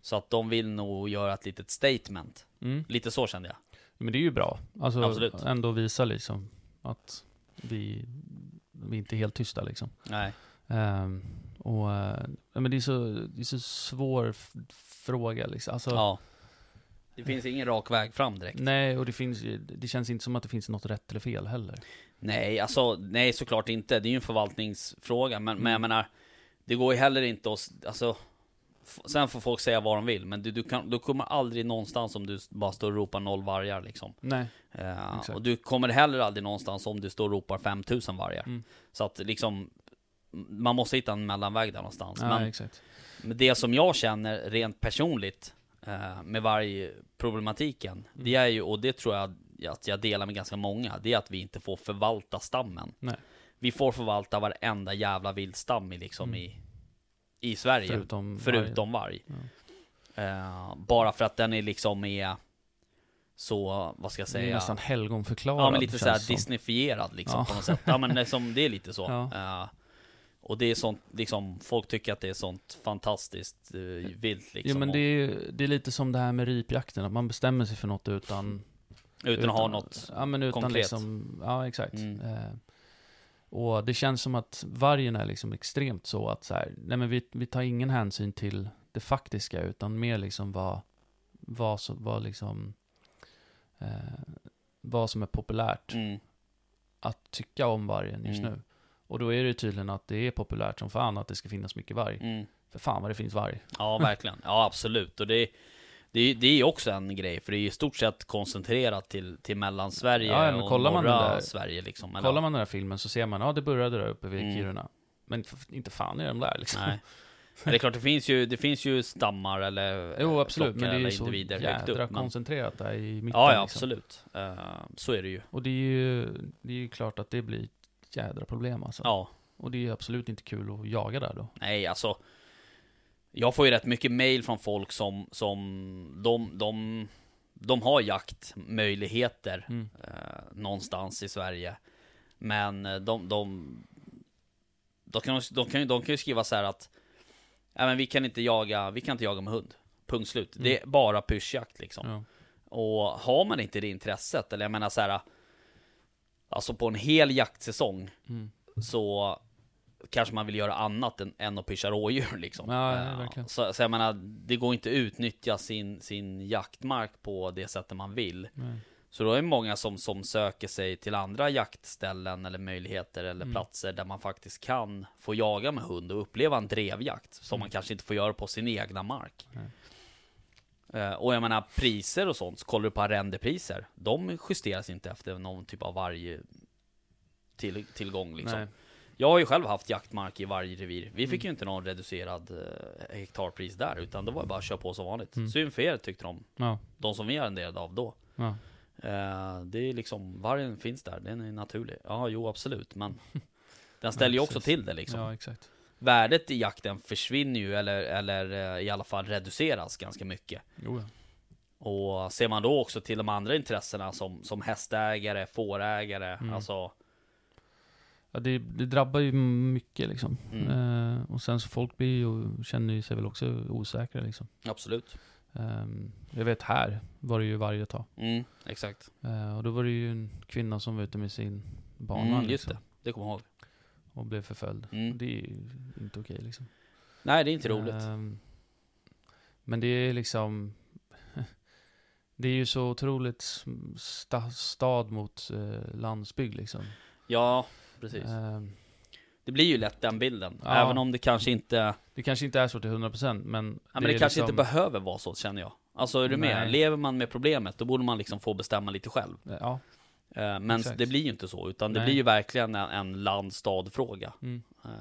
Så att de vill nog göra ett litet statement. Mm. Lite så kände jag. Men det är ju bra. Alltså Absolut. ändå visa liksom att vi, vi inte är helt tysta liksom. Nej. Ehm, och, eh, men det är så, det är så svår fråga liksom. Alltså, Ja. Det finns ingen rak väg fram direkt. Nej, och det finns det känns inte som att det finns något rätt eller fel heller. Nej, alltså nej såklart inte. Det är ju en förvaltningsfråga, men, men jag Mm. menar, det går ju heller inte att, alltså, sen får folk säga vad de vill, men du, du, kan, du kommer aldrig någonstans om du bara står och ropar noll vargar liksom. Nej. Exakt. och du kommer heller aldrig någonstans om du står och ropar 5000 vargar. Mm. Så att liksom, man måste hitta en mellanväg där någonstans. Ja, men, exakt. men det som jag känner rent personligt eh, med vargproblematiken, Mm. det är ju, och det tror jag att jag delar med ganska många, det är att vi inte får förvalta stammen. Nej. Vi får förvalta varenda jävla vildstam i, liksom Mm. i, i Sverige. Förutom, förutom varg. Eh, bara för att den är liksom är så, vad ska jag Det är säga? nästan helgonförklarad. Ja men lite såhär disneyfierad liksom Ja. på något sätt. Ja men liksom, det är lite så. Ja. Eh, och det är sånt, liksom, folk tycker att det är sånt fantastiskt uh, vilt liksom. Jo men det är, det är lite som det här med ripjakten, att man bestämmer sig för något utan... utan, att ha något. Ja men utan konkret. liksom, ja exakt. Mm. Eh, och det känns som att vargen är liksom extremt så att så här, nej men vi, vi tar ingen hänsyn till det faktiska utan mer liksom vad, vad, så, vad liksom, eh, vad som är populärt Mm. att tycka om vargen just Mm. nu. Och då är det tydligen att det är populärt som fan att det ska finnas mycket varg. Mm. För fan vad det finns varg. Ja verkligen, ja absolut. Och det, Det är, det är ju också en grej, för det är i stort sett koncentrerat till, till Mellansverige Ja, men och kollar man norra den där- Sverige liksom. eller- Kollar man den här filmen så ser man, ja det började där uppe vid Mm. Kiruna. Men inte fan är de där liksom. Nej. Men det är klart, det finns ju, det finns ju stammar eller Jo eh, absolut, men det är ju så jädra upp. Men... koncentrerat där i mitten. Ja, ja, liksom. absolut. Eh, så är det ju. Och det är ju, det är ju klart att det blir ett jädra problem alltså. Ja, Och det är ju absolut inte kul att jaga där då. nej alltså. Jag får ju rätt mycket mail från folk som, som de, de, de har jaktmöjligheter Mm. eh, någonstans i Sverige. Men eh, de, de, de, kan, de, kan, de kan ju skriva så här att Nej men vi kan inte jaga, vi kan inte jaga med hund. Punkt slut. Det är bara pyrschjakt liksom. Ja. Och har man inte det intresset, eller jag menar så här. Alltså på en hel jaktsäsong Mm. så kanske man vill göra annat än, än att pyscha rådjur liksom. Ja, ja, Eh. Så, så jag menar, det går inte att utnyttja sin, sin jaktmark på det sättet man vill. Nej. Så då är det många som, som söker sig till andra jaktställen eller möjligheter eller Mm. platser där man faktiskt kan få jaga med hund och uppleva en drevjakt som man kanske inte får göra på sin egna mark. Mm. Nej. Eh, och jag menar priser och sånt, så kollar du på arrendepriser, de justeras inte efter någon typ av varje till, tillgång liksom. Nej. Jag har ju själv haft jaktmark i varje revir. Vi Mm. fick ju inte någon reducerad eh, hektarpris där, utan det var bara att köra på som vanligt. Mm. Synd för er tyckte de, Ja. de som vi arrenderade av då. Ja. Eh, det är liksom, vargen finns där, den är naturlig. Ja, jo absolut, men den ställer ju Ja, också till det liksom. ja, exakt. Värdet i jakten försvinner ju, eller, eller eh, i alla fall reduceras ganska mycket. Jo. Och ser man då också till de andra intressena som, som hästägare, fårägare, Mm. alltså Ja, det, det drabbar ju mycket liksom. Mm. Eh, och sen så folk blir ju, känner ju sig väl också osäkra liksom. absolut. Ehm, jag vet här var det ju varje tag. Mm, exakt. Eh, och då var det ju en kvinna som var ute med sin barnvagn Mm, just liksom, det, det kommer jag ihåg. Och blev förföljd. Mm. Det är ju inte okej liksom. Nej, det är inte roligt. Ehm, men det är liksom... Det är ju så otroligt sta, stad mot eh, landsbygd liksom. Ja, precis. Ehm, Det blir ju lätt den bilden. Ja. Även om det kanske inte... det kanske inte är så till 100% men... Ja, men det, är kanske liksom, inte behöver vara så, känner jag. Alltså, är du med? Nej. Lever man med problemet, då borde man liksom få bestämma lite själv. Ja. Eh, Men Exakt. det blir ju inte så, utan det Nej. blir ju verkligen en, en land-stad-fråga. Mm. Eh,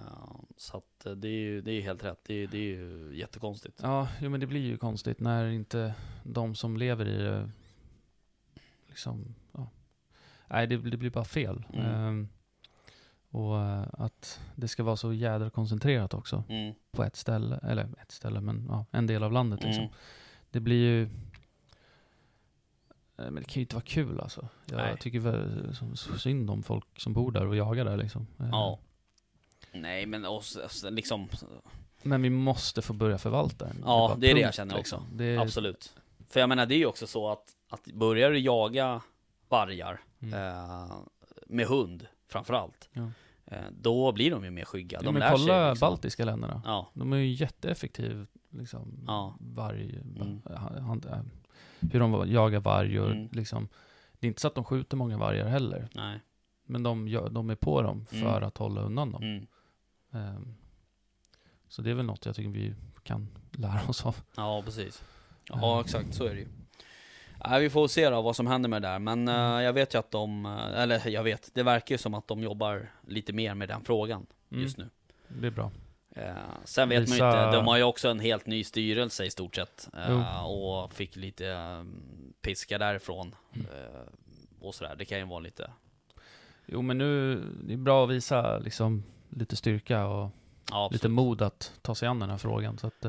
Så att eh, det är ju det är helt rätt. Det är, det är ju jättekonstigt. Ja, jo, men det blir ju konstigt när inte de som lever i det liksom, ja. Nej, det, det blir bara fel. Mm. Ehm, och att det ska vara så jädra koncentrerat också Mm. på ett ställe, eller ett ställe, men ja, en del av landet liksom. Mm. Det blir ju... eh, Men det kan ju inte vara kul alltså. Jag Nej. tycker väl så synd om folk som bor där och jagar där liksom. Eh, Ja. Nej, men också, alltså, liksom, Men vi måste få börja förvalta den. Ja, bara det är det jag känner också. Det är, absolut. För jag menar, det är ju också så att, att börjar du jaga vargar Mm. eh, med hund, framförallt, Ja. eh, då blir de ju mer skygga. Ja, De men lär kolla sig liksom. baltiska länderna. Ja, De är ju jätteeffektiv, liksom, Ja. varg, Mm. han, han, hur de jagar varg och Mm. liksom, det är inte så att de skjuter många vargar heller, nej. men de, gör- de är på dem för Mm. att hålla undan dem. Mm. Ehm, så det är väl något jag tycker vi kan lära oss av. Ja, precis. Ja, Mm. exakt, så är det ju. Nej, vi får se då vad som händer med det där, men Mm. eh, jag vet ju att de, eh, eller jag vet, det verkar ju som att de jobbar lite mer med den frågan Mm. just nu. Det är bra. Eh, sen vet man ju inte, de har ju också en helt ny styrelse i stort sett. Eh, och fick lite eh, piska därifrån. Mm. Och sådär, det kan ju vara lite, Jo men nu, det är bra att visa liksom lite styrka och ja, lite mod att ta sig an den här frågan. Så att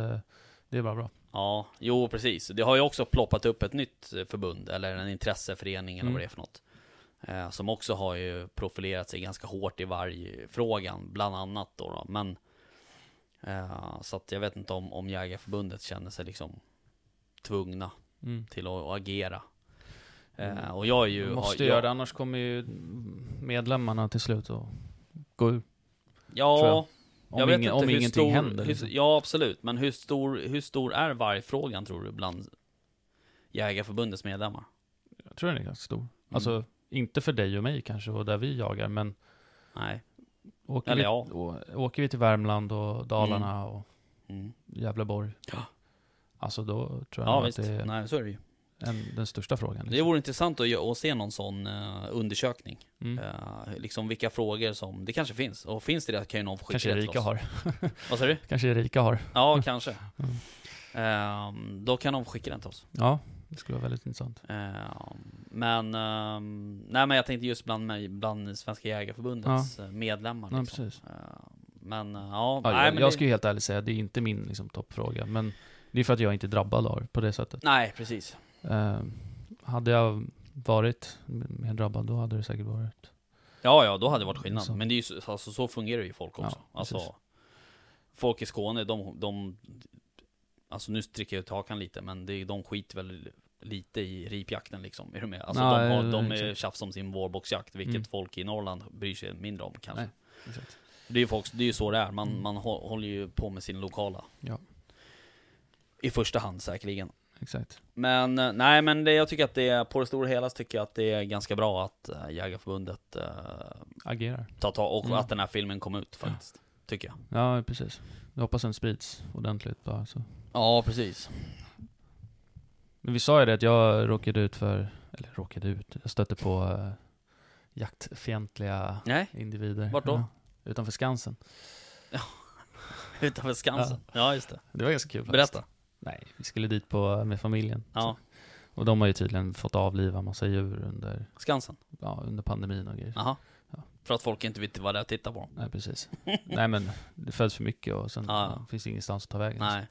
det är bara bra. Ja, jo precis. Det har ju också ploppat upp ett nytt förbund, eller en intresseförening eller Mm. vad det är för något. Eh, som också har ju profilerat sig ganska hårt i vargfrågan, bland annat då. då. Men, eh, så att jag vet inte om, om Jägarförbundet känner sig liksom tvungna Mm. till att, att agera. Mm. och jag är ju... Vi måste har, göra det, annars kommer ju medlemmarna till slut att gå ur. Ja, jag. Om, jag vet ingen, inte om ingenting stor, händer. hur, Liksom. Ja, absolut. Men hur stor, hur stor är vargfrågan tror du bland Jägarförbundets medlemmar? Jag tror den är ganska stor. Mm. Alltså, inte för dig och mig kanske, och där vi jagar, men Nej. Åker, Eller vi, ja. å, åker vi till Värmland och Dalarna och Mm. Gävleborg, Ja. alltså då tror jag Ja visst, att det är nej så är det ju. en, den största frågan. Det Liksom. vore intressant att, att se någon sån eh, undersökning. Mm. Eh, liksom vilka frågor som, det kanske finns. Och finns det det kan ju någon få skicka Kanske det Erika har. Vad sa du? Kanske Erika har. Ja, kanske. Mm. Ehm, då kan de få skicka den till oss. Ja, det skulle vara väldigt intressant. Ehm, men, ehm, nej men jag tänkte just bland, mig, bland Svenska Jägareförbundets eh, medlemmar Ja, liksom. precis. Ehm, men eh, ja, Ja, nej, jag, men jag det, ska ju helt ärligt säga, det är inte min liksom, toppfråga. Men det är för att jag inte är drabbad av på det sättet. Nej, precis. Hade jag varit mer drabbad, då hade det säkert varit... Ja, ja, då hade det varit skillnad. Så. Men det är ju, så- alltså, så fungerar ju folk också. Ja, alltså, folk i Skåne, de, de, alltså nu sträcker jag ut hakan lite, men det, de skiter väl lite i ripjakten liksom. Är du med? Alltså Nej, de, har, de är tjafs om sin vårboxjakt, vilket Mm. folk i Norrland bryr sig mindre om kanske. Nej. Det är ju folk, det är ju så det är. Man, Mm. man hå- håller ju på med sin lokala. Ja. I första hand säkerligen. Exakt. Men eh, nej, men det, jag tycker att det är, på det stora hela så tycker jag att det är ganska bra att äh, Jägarförbundet äh, Agerar. tar tag och Mm. att den här filmen kom ut faktiskt. Tycker jag. Ja, precis. Jag hoppas den sprids ordentligt bara. Så. Ja, precis. Men vi sa ju det att jag råkade ut för, eller råkade ut, jag stötte på uh, jaktfientliga Nej, individer. Vart då? Ja, utanför Skansen. utanför Skansen. Ja, just det. Det var ganska kul faktiskt. Berätta. Nej, vi skulle dit på, med familjen. Ja, Och de har ju tydligen fått avliva massa djur under, Skansen. ja, under pandemin och grejer. Jaha. Ja. För att folk inte vet vad det är att titta på. Nej, precis. Nej men, det föds för mycket och sen Ja. ja, finns det ingenstans att ta vägen. Nej.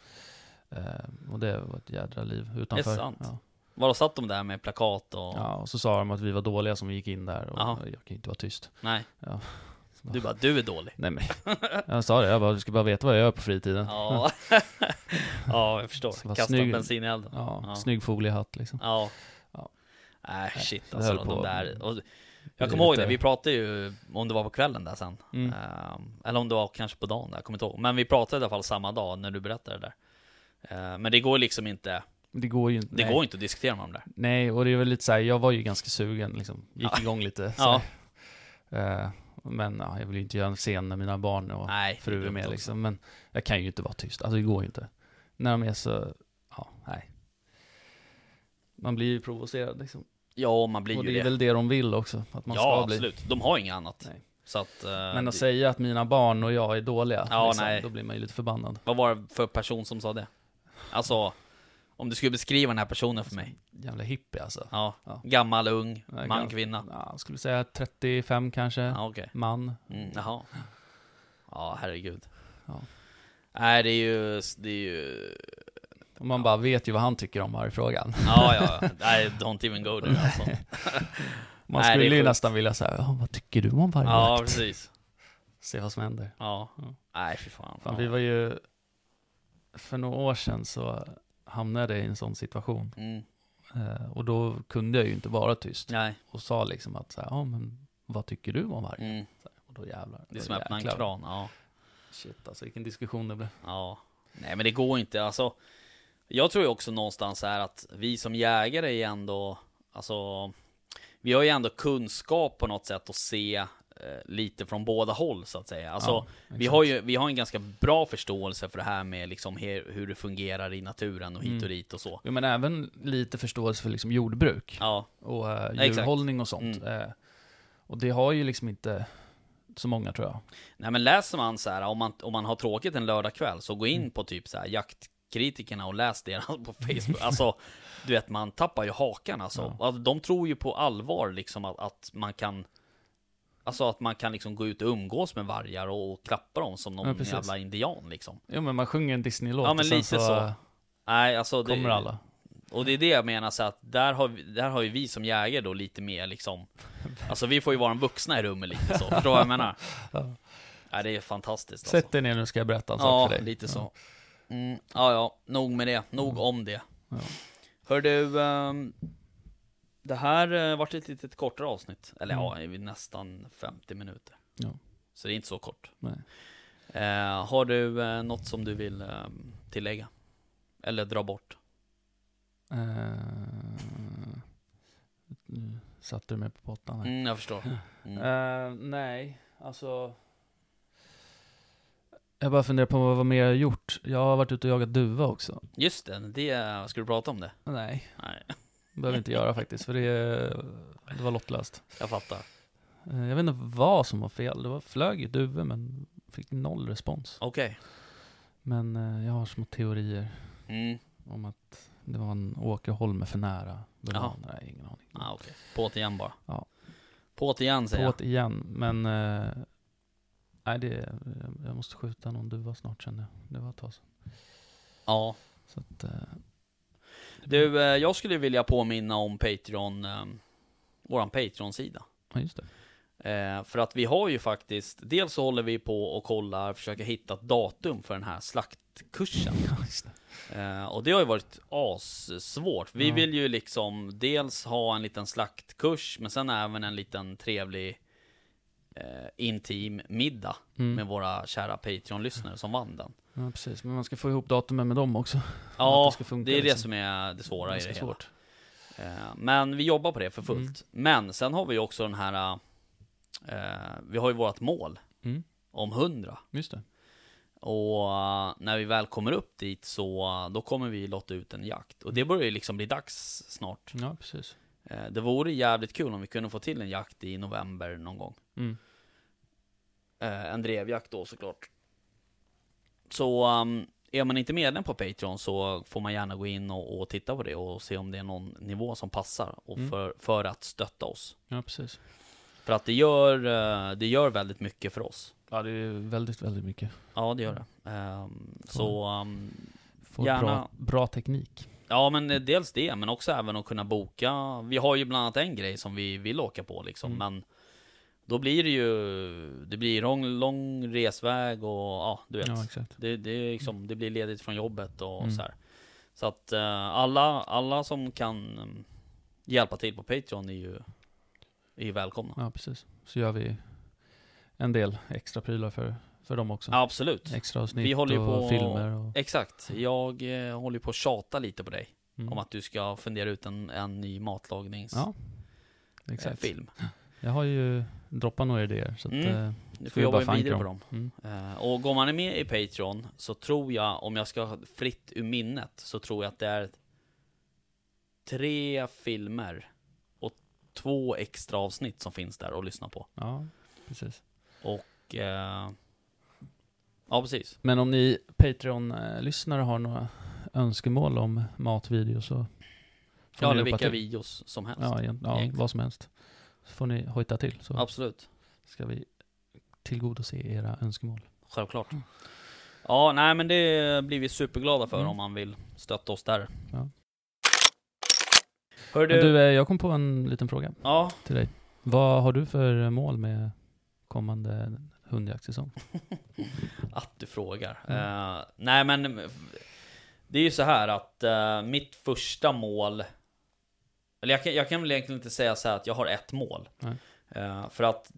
Eh, och det var ett jädra liv utanför. sant? Ja. Vadå, satt de där med plakat och... ja, och så sa de att vi var dåliga som gick in där och Jaha. jag kan ju inte vara tyst. Nej. Ja. Du bara, du är dålig. Nej men, jag sa det, jag bara, du ska bara veta vad jag gör på fritiden. Ja. ja, jag förstår. Var Kasta snygg. bensin i elden. Ja, Ja. snygg foliehatt liksom. Ja. Ja. Nej, shit det alltså. De på- där. Och Det jag är kommer ihåg det, vi pratade ju om det var på kvällen där sen. Mm. Ehm, eller om det var kanske på dagen, där, jag kommer inte ihåg. Men vi pratade i alla fall samma dag när du berättade det där. Ehm, men det går liksom inte, Det går ju inte. det nej. går inte att diskutera med dem där. Nej, och det är väl lite såhär, jag var ju ganska sugen liksom. Gick Ja. igång lite. Så Ja. här. Eh, men ja, jag vill ju inte göra en scen när mina barn och Nej, är fru är med liksom. Men jag kan ju inte vara tyst. Alltså det går ju inte. När de är så, ja, nej. Man blir ju provocerad liksom. Ja, man blir och ju det är det. väl det de vill också. Att man ja, ska bli. absolut. De har inget annat. Nej. Så att, eh, Men att det- säga att mina barn och jag är dåliga, Ja, liksom, nej. då blir man ju lite förbannad. Vad var det för person som sa det? Alltså, om du skulle beskriva den här personen för mig. Jävla hippie alltså. Ja, Ja. gammal, ung, Nej, man, kvinna. Ja, jag skulle säga 35 kanske. Ja, okej. Man. Mm, jaha. Ja, herregud. Ja. Nej, det är ju, det är ju... Och man bara vet ju vad han tycker om vargfrågan. Ja, ja. Nej, don't even go there alltså. Man Nej, det är skulle ju sjukt. nästan vilja säga, ja, vad tycker du om vargjakt? Ja, precis. Se vad som händer. Ja. Ja. Nej, fy fan. Fan, ja. vi var ju, för några år sedan så hamnade jag i en sån situation. Mm. Eh, och då kunde jag ju inte vara tyst. Nej. Och sa liksom att, så här, ja men vad tycker du om varg? Mm. Och då jävlar. Det är som att öppna en kran. Ja. Shit alltså, vilken diskussion det blev. Ja. Nej, men det går inte. Alltså, jag tror ju också någonstans här att vi som jägare är ändå, alltså, vi har ju ändå kunskap på något sätt att se lite från båda håll så att säga. Alltså, Ja, vi har ju vi har en ganska bra förståelse för det här med liksom hur det fungerar i naturen och hit och Mm. dit och så. Jo men även lite förståelse för liksom jordbruk. Ja, Och eh, djurhållning och sånt. Mm. Eh, och det har ju liksom inte så många tror jag. nej men läser man så här, om man, om man har tråkigt en lördagkväll, så gå in Mm. på typ så här jaktkritikerna och läs deras på Facebook. Alltså, du vet, man tappar ju hakan alltså. Ja. alltså de tror ju på allvar liksom att, att man kan Alltså att man kan liksom gå ut och umgås med vargar och, klappa dem som Ja, någon precis. jävla indian liksom. Jo men man sjunger en Disney-låt Ja, men och sen lite så, så. Nej, alltså det, kommer alla. Och det är det jag menar så att där har, vi, där har ju vi som jägare då lite mer liksom Alltså vi får ju vara de vuxna i rummet lite så, förstår du vad jag menar? Ja. Ja, det är fantastiskt alltså. Sätt dig ner nu ska jag berätta en Ja, sak för dig. lite så. Mm, ja, ja, nog med det. Nog om det. Ja. Hör du, ehm, det här uh, vart ett litet kortare avsnitt. Eller Mm. ja, nästan 50 minuter. Ja. Så det är inte så kort. Nej. Eh, har du uh, något som du vill ehm, tillägga? Eller dra bort? Eh, nu satte du mig på pottan här. Mm, jag förstår. Mm. Eh, nej, alltså. Jag bara funderar på vad mer jag har gjort. Jag har varit ute och jagat duva också. Just det, det, ska du prata om det? Nej, Nej, behöver jag inte göra faktiskt, för det, det var lottlöst. jag fattar. Eh, Jag vet inte vad som var fel. Det var flög ju duvor men fick noll respons. Okej. Men eh, jag har små teorier Mm. om att det var en Åke Holme för nära. Jaha. Nej, ingen aning. Ah, okej. På't igen bara. Ja. På't igen säger jag. På't igen, men eh, nej, det, jag måste skjuta någon duva snart känner jag. Det var ett tag sedan. Ja. Så att, eh, Du, eh, jag skulle vilja påminna om Patreon, eh, våran Patreon-sida. ja, just det. Eh, för att vi har ju faktiskt, dels så håller vi på och kollar, försöker hitta ett datum för den här slaktkursen. Ja, just. Eh, och det har ju varit assvårt. Vi Ja. vill ju liksom dels ha en liten slaktkurs, men sen även en liten trevlig eh, intim middag Mm. med våra kära Patreon-lyssnare som vann den. Ja, precis. Men man ska få ihop datumen med dem också. Ja, det funka, det är det liksom. som är det svåra i det Ganska hela. svårt. Eh, Men vi jobbar på det för fullt. Mm. Men sen har vi ju också den här, eh, vi har ju vårt mål Mm. om 100. Just det. Och eh, när vi väl kommer upp dit så, då kommer vi lotta ut en jakt. Och det börjar ju liksom bli dags snart. Ja, precis. Eh, Det vore jävligt kul om vi kunde få till en jakt i november någon gång. Mm. Eh, En drevjakt då såklart. Så um, är man inte medlem på Patreon så får man gärna gå in och, och titta på det och se om det är någon nivå som passar och Mm. för, för att stötta oss. Ja, precis. För att det gör, eh, det gör väldigt mycket för oss. Ja, det är väldigt, väldigt mycket. Ja, det gör det. Ehm, så, um, Får Gärna. bra, bra teknik. ja men eh, dels det, men också även att kunna boka. Vi har ju bland annat en grej som vi vill åka på liksom, Mm. men då blir det ju, det blir lång, lång resväg och ja, du vet. Ja. Det, det, är liksom, det blir ledigt från jobbet och Mm. så här. Så att eh, alla, alla som kan mm, hjälpa till på Patreon är ju, är ju välkomna. Ja, precis. Så gör vi en del extra prylar för, för dem också. Ja, absolut. Extra avsnitt Vi håller ju och på- filmer och... Exakt. Jag eh, håller på att tjata lite på dig. Mm. Om att du ska fundera ut en, en ny matlagningsfilm. Ja, exakt. Eh, film. Jag har ju droppat några idéer, så att... Mm. eh, Du Får jobba vidare på dem. mm. Eh, och går man är med i Patreon så tror jag, om jag ska fritt ur minnet, så tror jag att det är tre filmer och två extra avsnitt som finns där att lyssna på. Ja, precis. Och... Eh, ja, precis. Men om ni Patreon-lyssnare har några önskemål om matvideos så... Ja, eller vilka till. videos som helst. Ja, ja vad som helst. Så får ni hojta till, så Absolut. ska vi tillgodose era önskemål. Självklart. Ja, nej men det blir vi superglada för Mm. om man vill stötta oss där. Ja. Hör du... du, eh, jag kom på en liten fråga Ja, till dig. Vad har du för mål med kommande hundjaktsäsong? att du frågar. Mm. Eh, nej men, det är ju så här att eh, mitt första mål, eller jag kan, jag kan väl egentligen inte säga så här att jag har ett mål. Eh, för att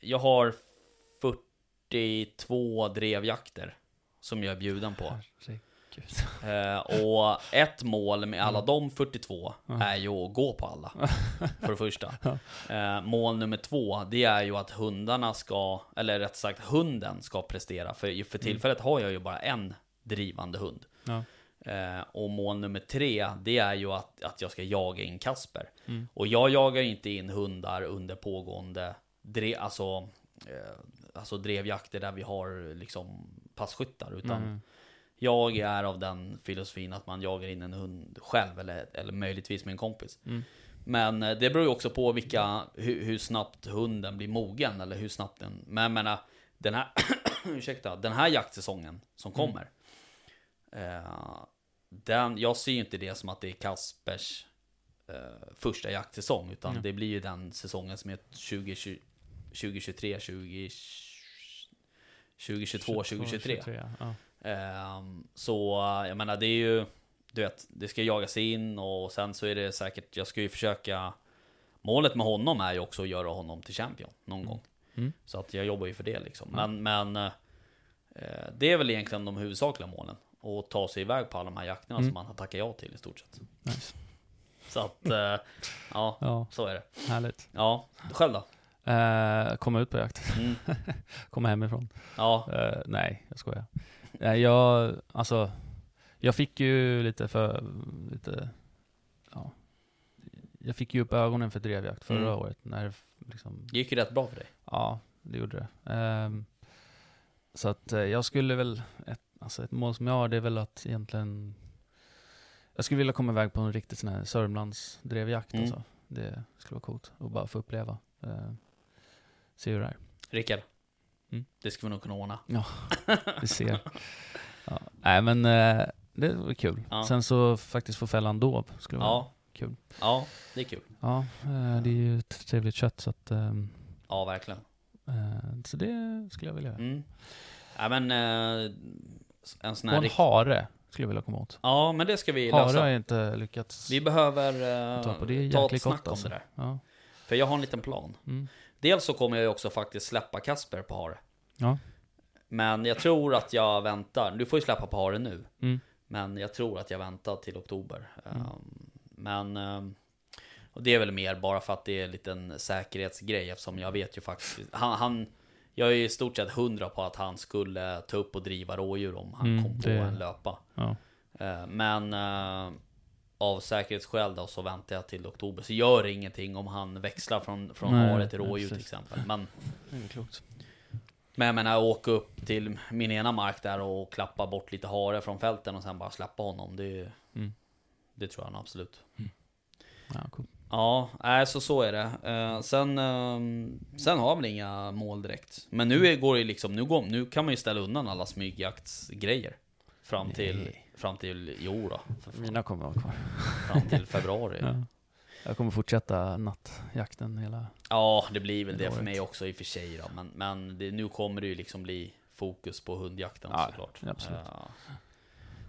jag har 42 drevjakter som jag är bjuden på. Eh, och ett mål med alla Mm. de 42 Ja. är ju att gå på alla. För det första. Eh, mål nummer två, det är ju att hundarna ska, eller rätt sagt hunden ska prestera. För för tillfället har jag ju bara en drivande hund. Ja. Eh, och mål nummer tre, det är ju att, att jag ska jaga in Kasper. Mm. Och jag jagar inte in hundar under pågående dre, alltså, eh, alltså drevjakter där vi har liksom passkyttar. Utan Mm. jag är av den filosofin att man jagar in en hund själv eller, eller möjligtvis med en kompis. Mm. Men eh, det beror ju också på vilka, hur, hur snabbt hunden blir mogen eller hur snabbt den... Men jag menar, den här, ursäkta, den här jaktsäsongen som Mm. kommer. Eh, den, jag ser ju inte det som att det är Kaspers eh, första jaktsäsong. Utan Ja. det blir ju den säsongen som är 2020, 2023, 20, 2022, 2023. ja. Ehm, så jag menar det är ju Du vet, det ska jagas in och sen så är det säkert Jag ska ju försöka Målet med honom är ju också att göra honom till champion någon gång Mm. Så att jag jobbar ju för det liksom. Men, men eh, Det är väl egentligen de huvudsakliga målen Och ta sig iväg på alla de här jakterna Mm. som man har tackat ja till i stort sett Nice. Så att eh, Ja, Ja, så är det härligt. Ja, själv då? Eh, komma ut på jakt. Mm. komma hemifrån. Ja, Eh, nej, jag skojar. Nej, jag, alltså, jag fick ju lite för, lite, ja. Jag fick ju upp ögonen för drevjakt förra Mm. året när liksom, det gick ju rätt bra för dig. ja, det gjorde det. Ehm, så att eh, jag skulle väl, ett, alltså ett mål som jag har det är väl att egentligen, jag skulle vilja komma iväg på en riktigt sån här Sörmlands drevjakt Mm. alltså. Det skulle vara coolt att bara få uppleva. Eh, se hur det är. Rickard. Mm. Det ska vi nog kunna ordna. Vi ser. Ja. Nej men eh, det var kul. Ja. Sen så faktiskt få fälla en dov skulle vara Ja, kul. ja, det är kul. Ja, eh, det är ju ett trevligt kött så att ehm, Ja, verkligen. eh, så det skulle jag vilja göra. Mm. Ja, men eh, en sån Och här en rikt... hare skulle jag vilja komma åt. Ja, men det ska vi Hare har lösa. jag inte lyckats Vi behöver eh, ta på. Det är ta ett snack gott om alltså. det där. Ja. För jag har en liten plan. Mm. Dels så kommer jag ju också faktiskt släppa Kasper på hare. Ja. Men jag tror att jag väntar. Du får ju släppa på hare nu. Mm. Men jag tror att jag väntar till oktober. Mm. Um, Men um, och det är väl mer bara för att det är en liten säkerhetsgrej eftersom jag vet ju faktiskt han, han Jag är i stort sett hundra på att han skulle ta upp och driva rådjur om han Mm, kom på det- en löpa. Ja. Eh, Men eh, av säkerhetsskäl då så väntar jag till oktober. Så gör det ingenting om han växlar från, från Nej, hare till rådjur till exempel. Men, Det är klokt. men jag menar åka upp till min ena mark där och klappa bort lite hare från fälten och sen bara släppa honom. Det, Mm. det tror jag absolut. Ja, cool. Ja, nej, så så är det. Eh, sen, ehm, sen har man inga mål direkt. Men nu går det liksom, nu, går, nu kan man ju ställa undan alla smygjaktsgrejer. Fram till, Nej. fram till, jo då, Mina kommer vara kvar. fram till februari. Ja. Jag kommer fortsätta nattjakten hela... Ja, det blir väl det Hela för året. mig också i och för sig då. Men, men det, nu kommer det ju liksom bli fokus på hundjakten Ja, såklart. absolut. Ja.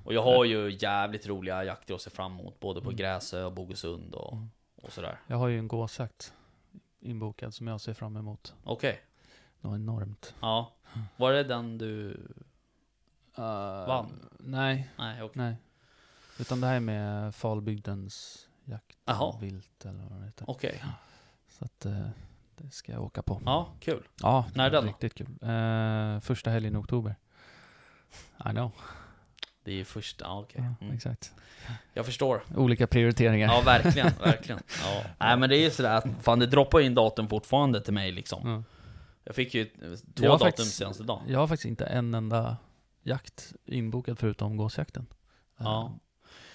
Och jag har ju jävligt roliga jakter att se fram emot. Både på Mm. Gräsö och Bogesund och, Mm. Och sådär. Jag har ju en gåsjakt inbokad som jag ser fram emot. Okej. Något enormt. Ja. Var det den du... Uh, Vann? Nej, Nej, okej. nej. Utan det här är med Falbygdens jakt Jaha. och vilt eller vad det heter. Okej. Så att eh, det ska jag åka på. Ja, kul. Ja, När är den riktigt kul. Eh, första helgen i oktober. I know. Det är ju första, ja, okej. Ja, Mm. exakt. Jag förstår. Olika prioriteringar. Ja, verkligen, verkligen. Ja. Nej, men det är ju sådär att fan det droppar in datum fortfarande till mig liksom. Ja. Jag fick ju två datum faktiskt- senaste dagen. Jag har faktiskt inte en enda jakt inbokad förutom gåsjakten. Ja. Eh,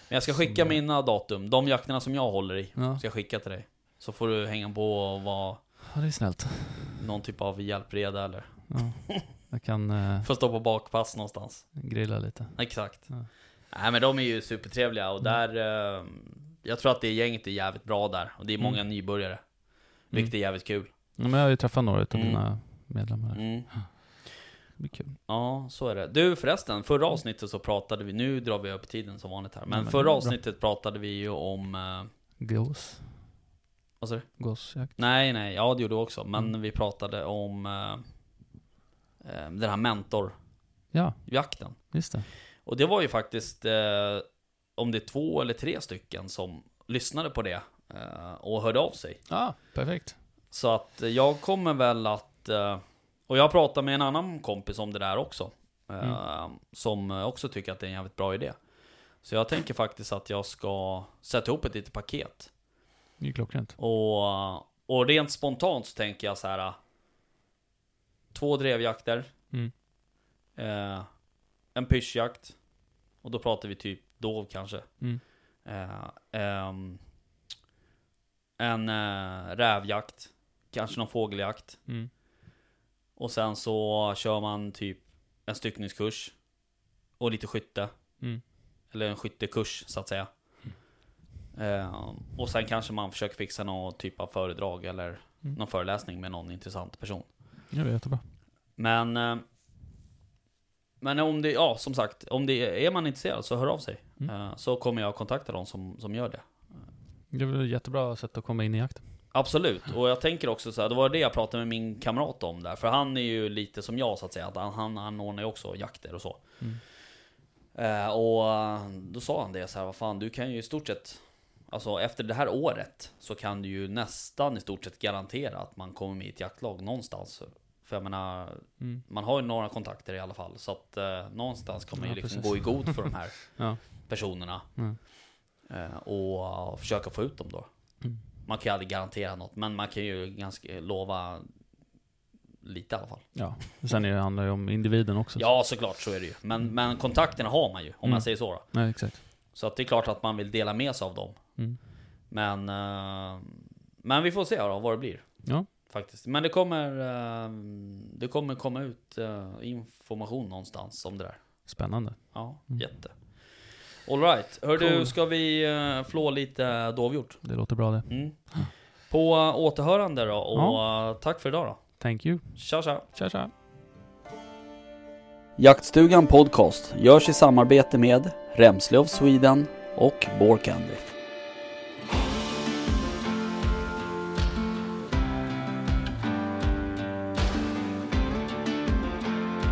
Men jag ska skicka Så- mina datum, de jakterna som jag håller i, ja. ska jag skicka till dig. Så får du hänga på och vara ja, det är snällt. någon typ av hjälpreda eller Ja. Jag kan eh, får stå på bakpass någonstans. grilla lite. Exakt. Ja. Nej men de är ju supertrevliga och Mm. där eh, Jag tror att det gänget är jävligt bra där och det är många Mm. nybörjare. Vilket är jävligt kul. Ja, men jag har ju träffat några utav Mm. dina medlemmar. Mm. Det kul. Ja, så är det. Du förresten, förra avsnittet så pratade vi, nu drar vi upp tiden som vanligt här, men, Ja, men förra avsnittet pratade vi ju om... Eh, Gås. vad sa du? Gåsjakt. Nej, nej, ja det gjorde vi också, men Mm. vi pratade om eh, den här mentorjakten. Ja, just det. Och det var ju faktiskt, eh, om det är två eller tre stycken som lyssnade på det eh, och hörde av sig. Ja, perfekt. Så att eh, jag kommer väl att, eh, och jag pratar med en annan kompis om det där också. eh, Som eh, också tycker att det är en jävligt bra idé. Så jag tänker faktiskt att jag ska sätta ihop ett litet paket. Det är klockrent. Och, och rent spontant så tänker jag så här. Två drevjakter. Mm. Eh, en pyschjakt. Och då pratar vi typ dov kanske. Mm. Eh, ehm, en eh, rävjakt. Kanske någon fågeljakt. Mm. Och sen så kör man typ en styckningskurs. Och lite skytte. Mm. Eller en skyttekurs så att säga. Eh, och sen kanske man försöker fixa någon typ av föredrag eller Mm. någon föreläsning med någon intressant person. Ja, det är jättebra. Men eh, Men om det, ja som sagt, om det är man intresserad så hör av sig. Mm. Eh, så kommer jag kontakta de som, som gör det. Det är väl ett jättebra sätt att komma in i jakten. Absolut, och jag tänker också så här, det var det jag pratade med min kamrat om där, för han är ju lite som jag så att säga, att han, han anordnar ju också jakter och så. Mm. Eh, och eh, då sa han det så här, vad fan du kan ju i stort sett Alltså efter det här året så kan du ju nästan i stort sett garantera att man kommer med i ett jaktlag någonstans. För jag menar, Mm. man har ju några kontakter i alla fall. Så att eh, någonstans kommer man Ja, ju liksom gå i god för de här Ja. personerna. Mm. Eh, och försöka få ut dem då. Mm. Man kan ju aldrig garantera något, men man kan ju ganska lova lite i alla fall. Ja. Sen är det, handlar det om individen också. Ja, såklart så är det ju. Men, men kontakterna har man ju, om Mm. man säger så då. Nej, exakt. Så att det är klart att man vill dela med sig av dem. Mm. Men, eh, men vi får se då vad det blir. Ja. Faktiskt. Men det kommer, eh, det kommer komma ut eh, information någonstans om det där. Spännande. Ja, Mm. jätte. Alright, hör du, Cool. ska vi uh, flå lite dovhjort? Det låter bra det. Mm. På återhörande då, och eh, tack för idag då. Thank you. Tja tja! Tja tja. Jaktstugan Podcast görs i samarbete med Remslöv Sweden och Candy.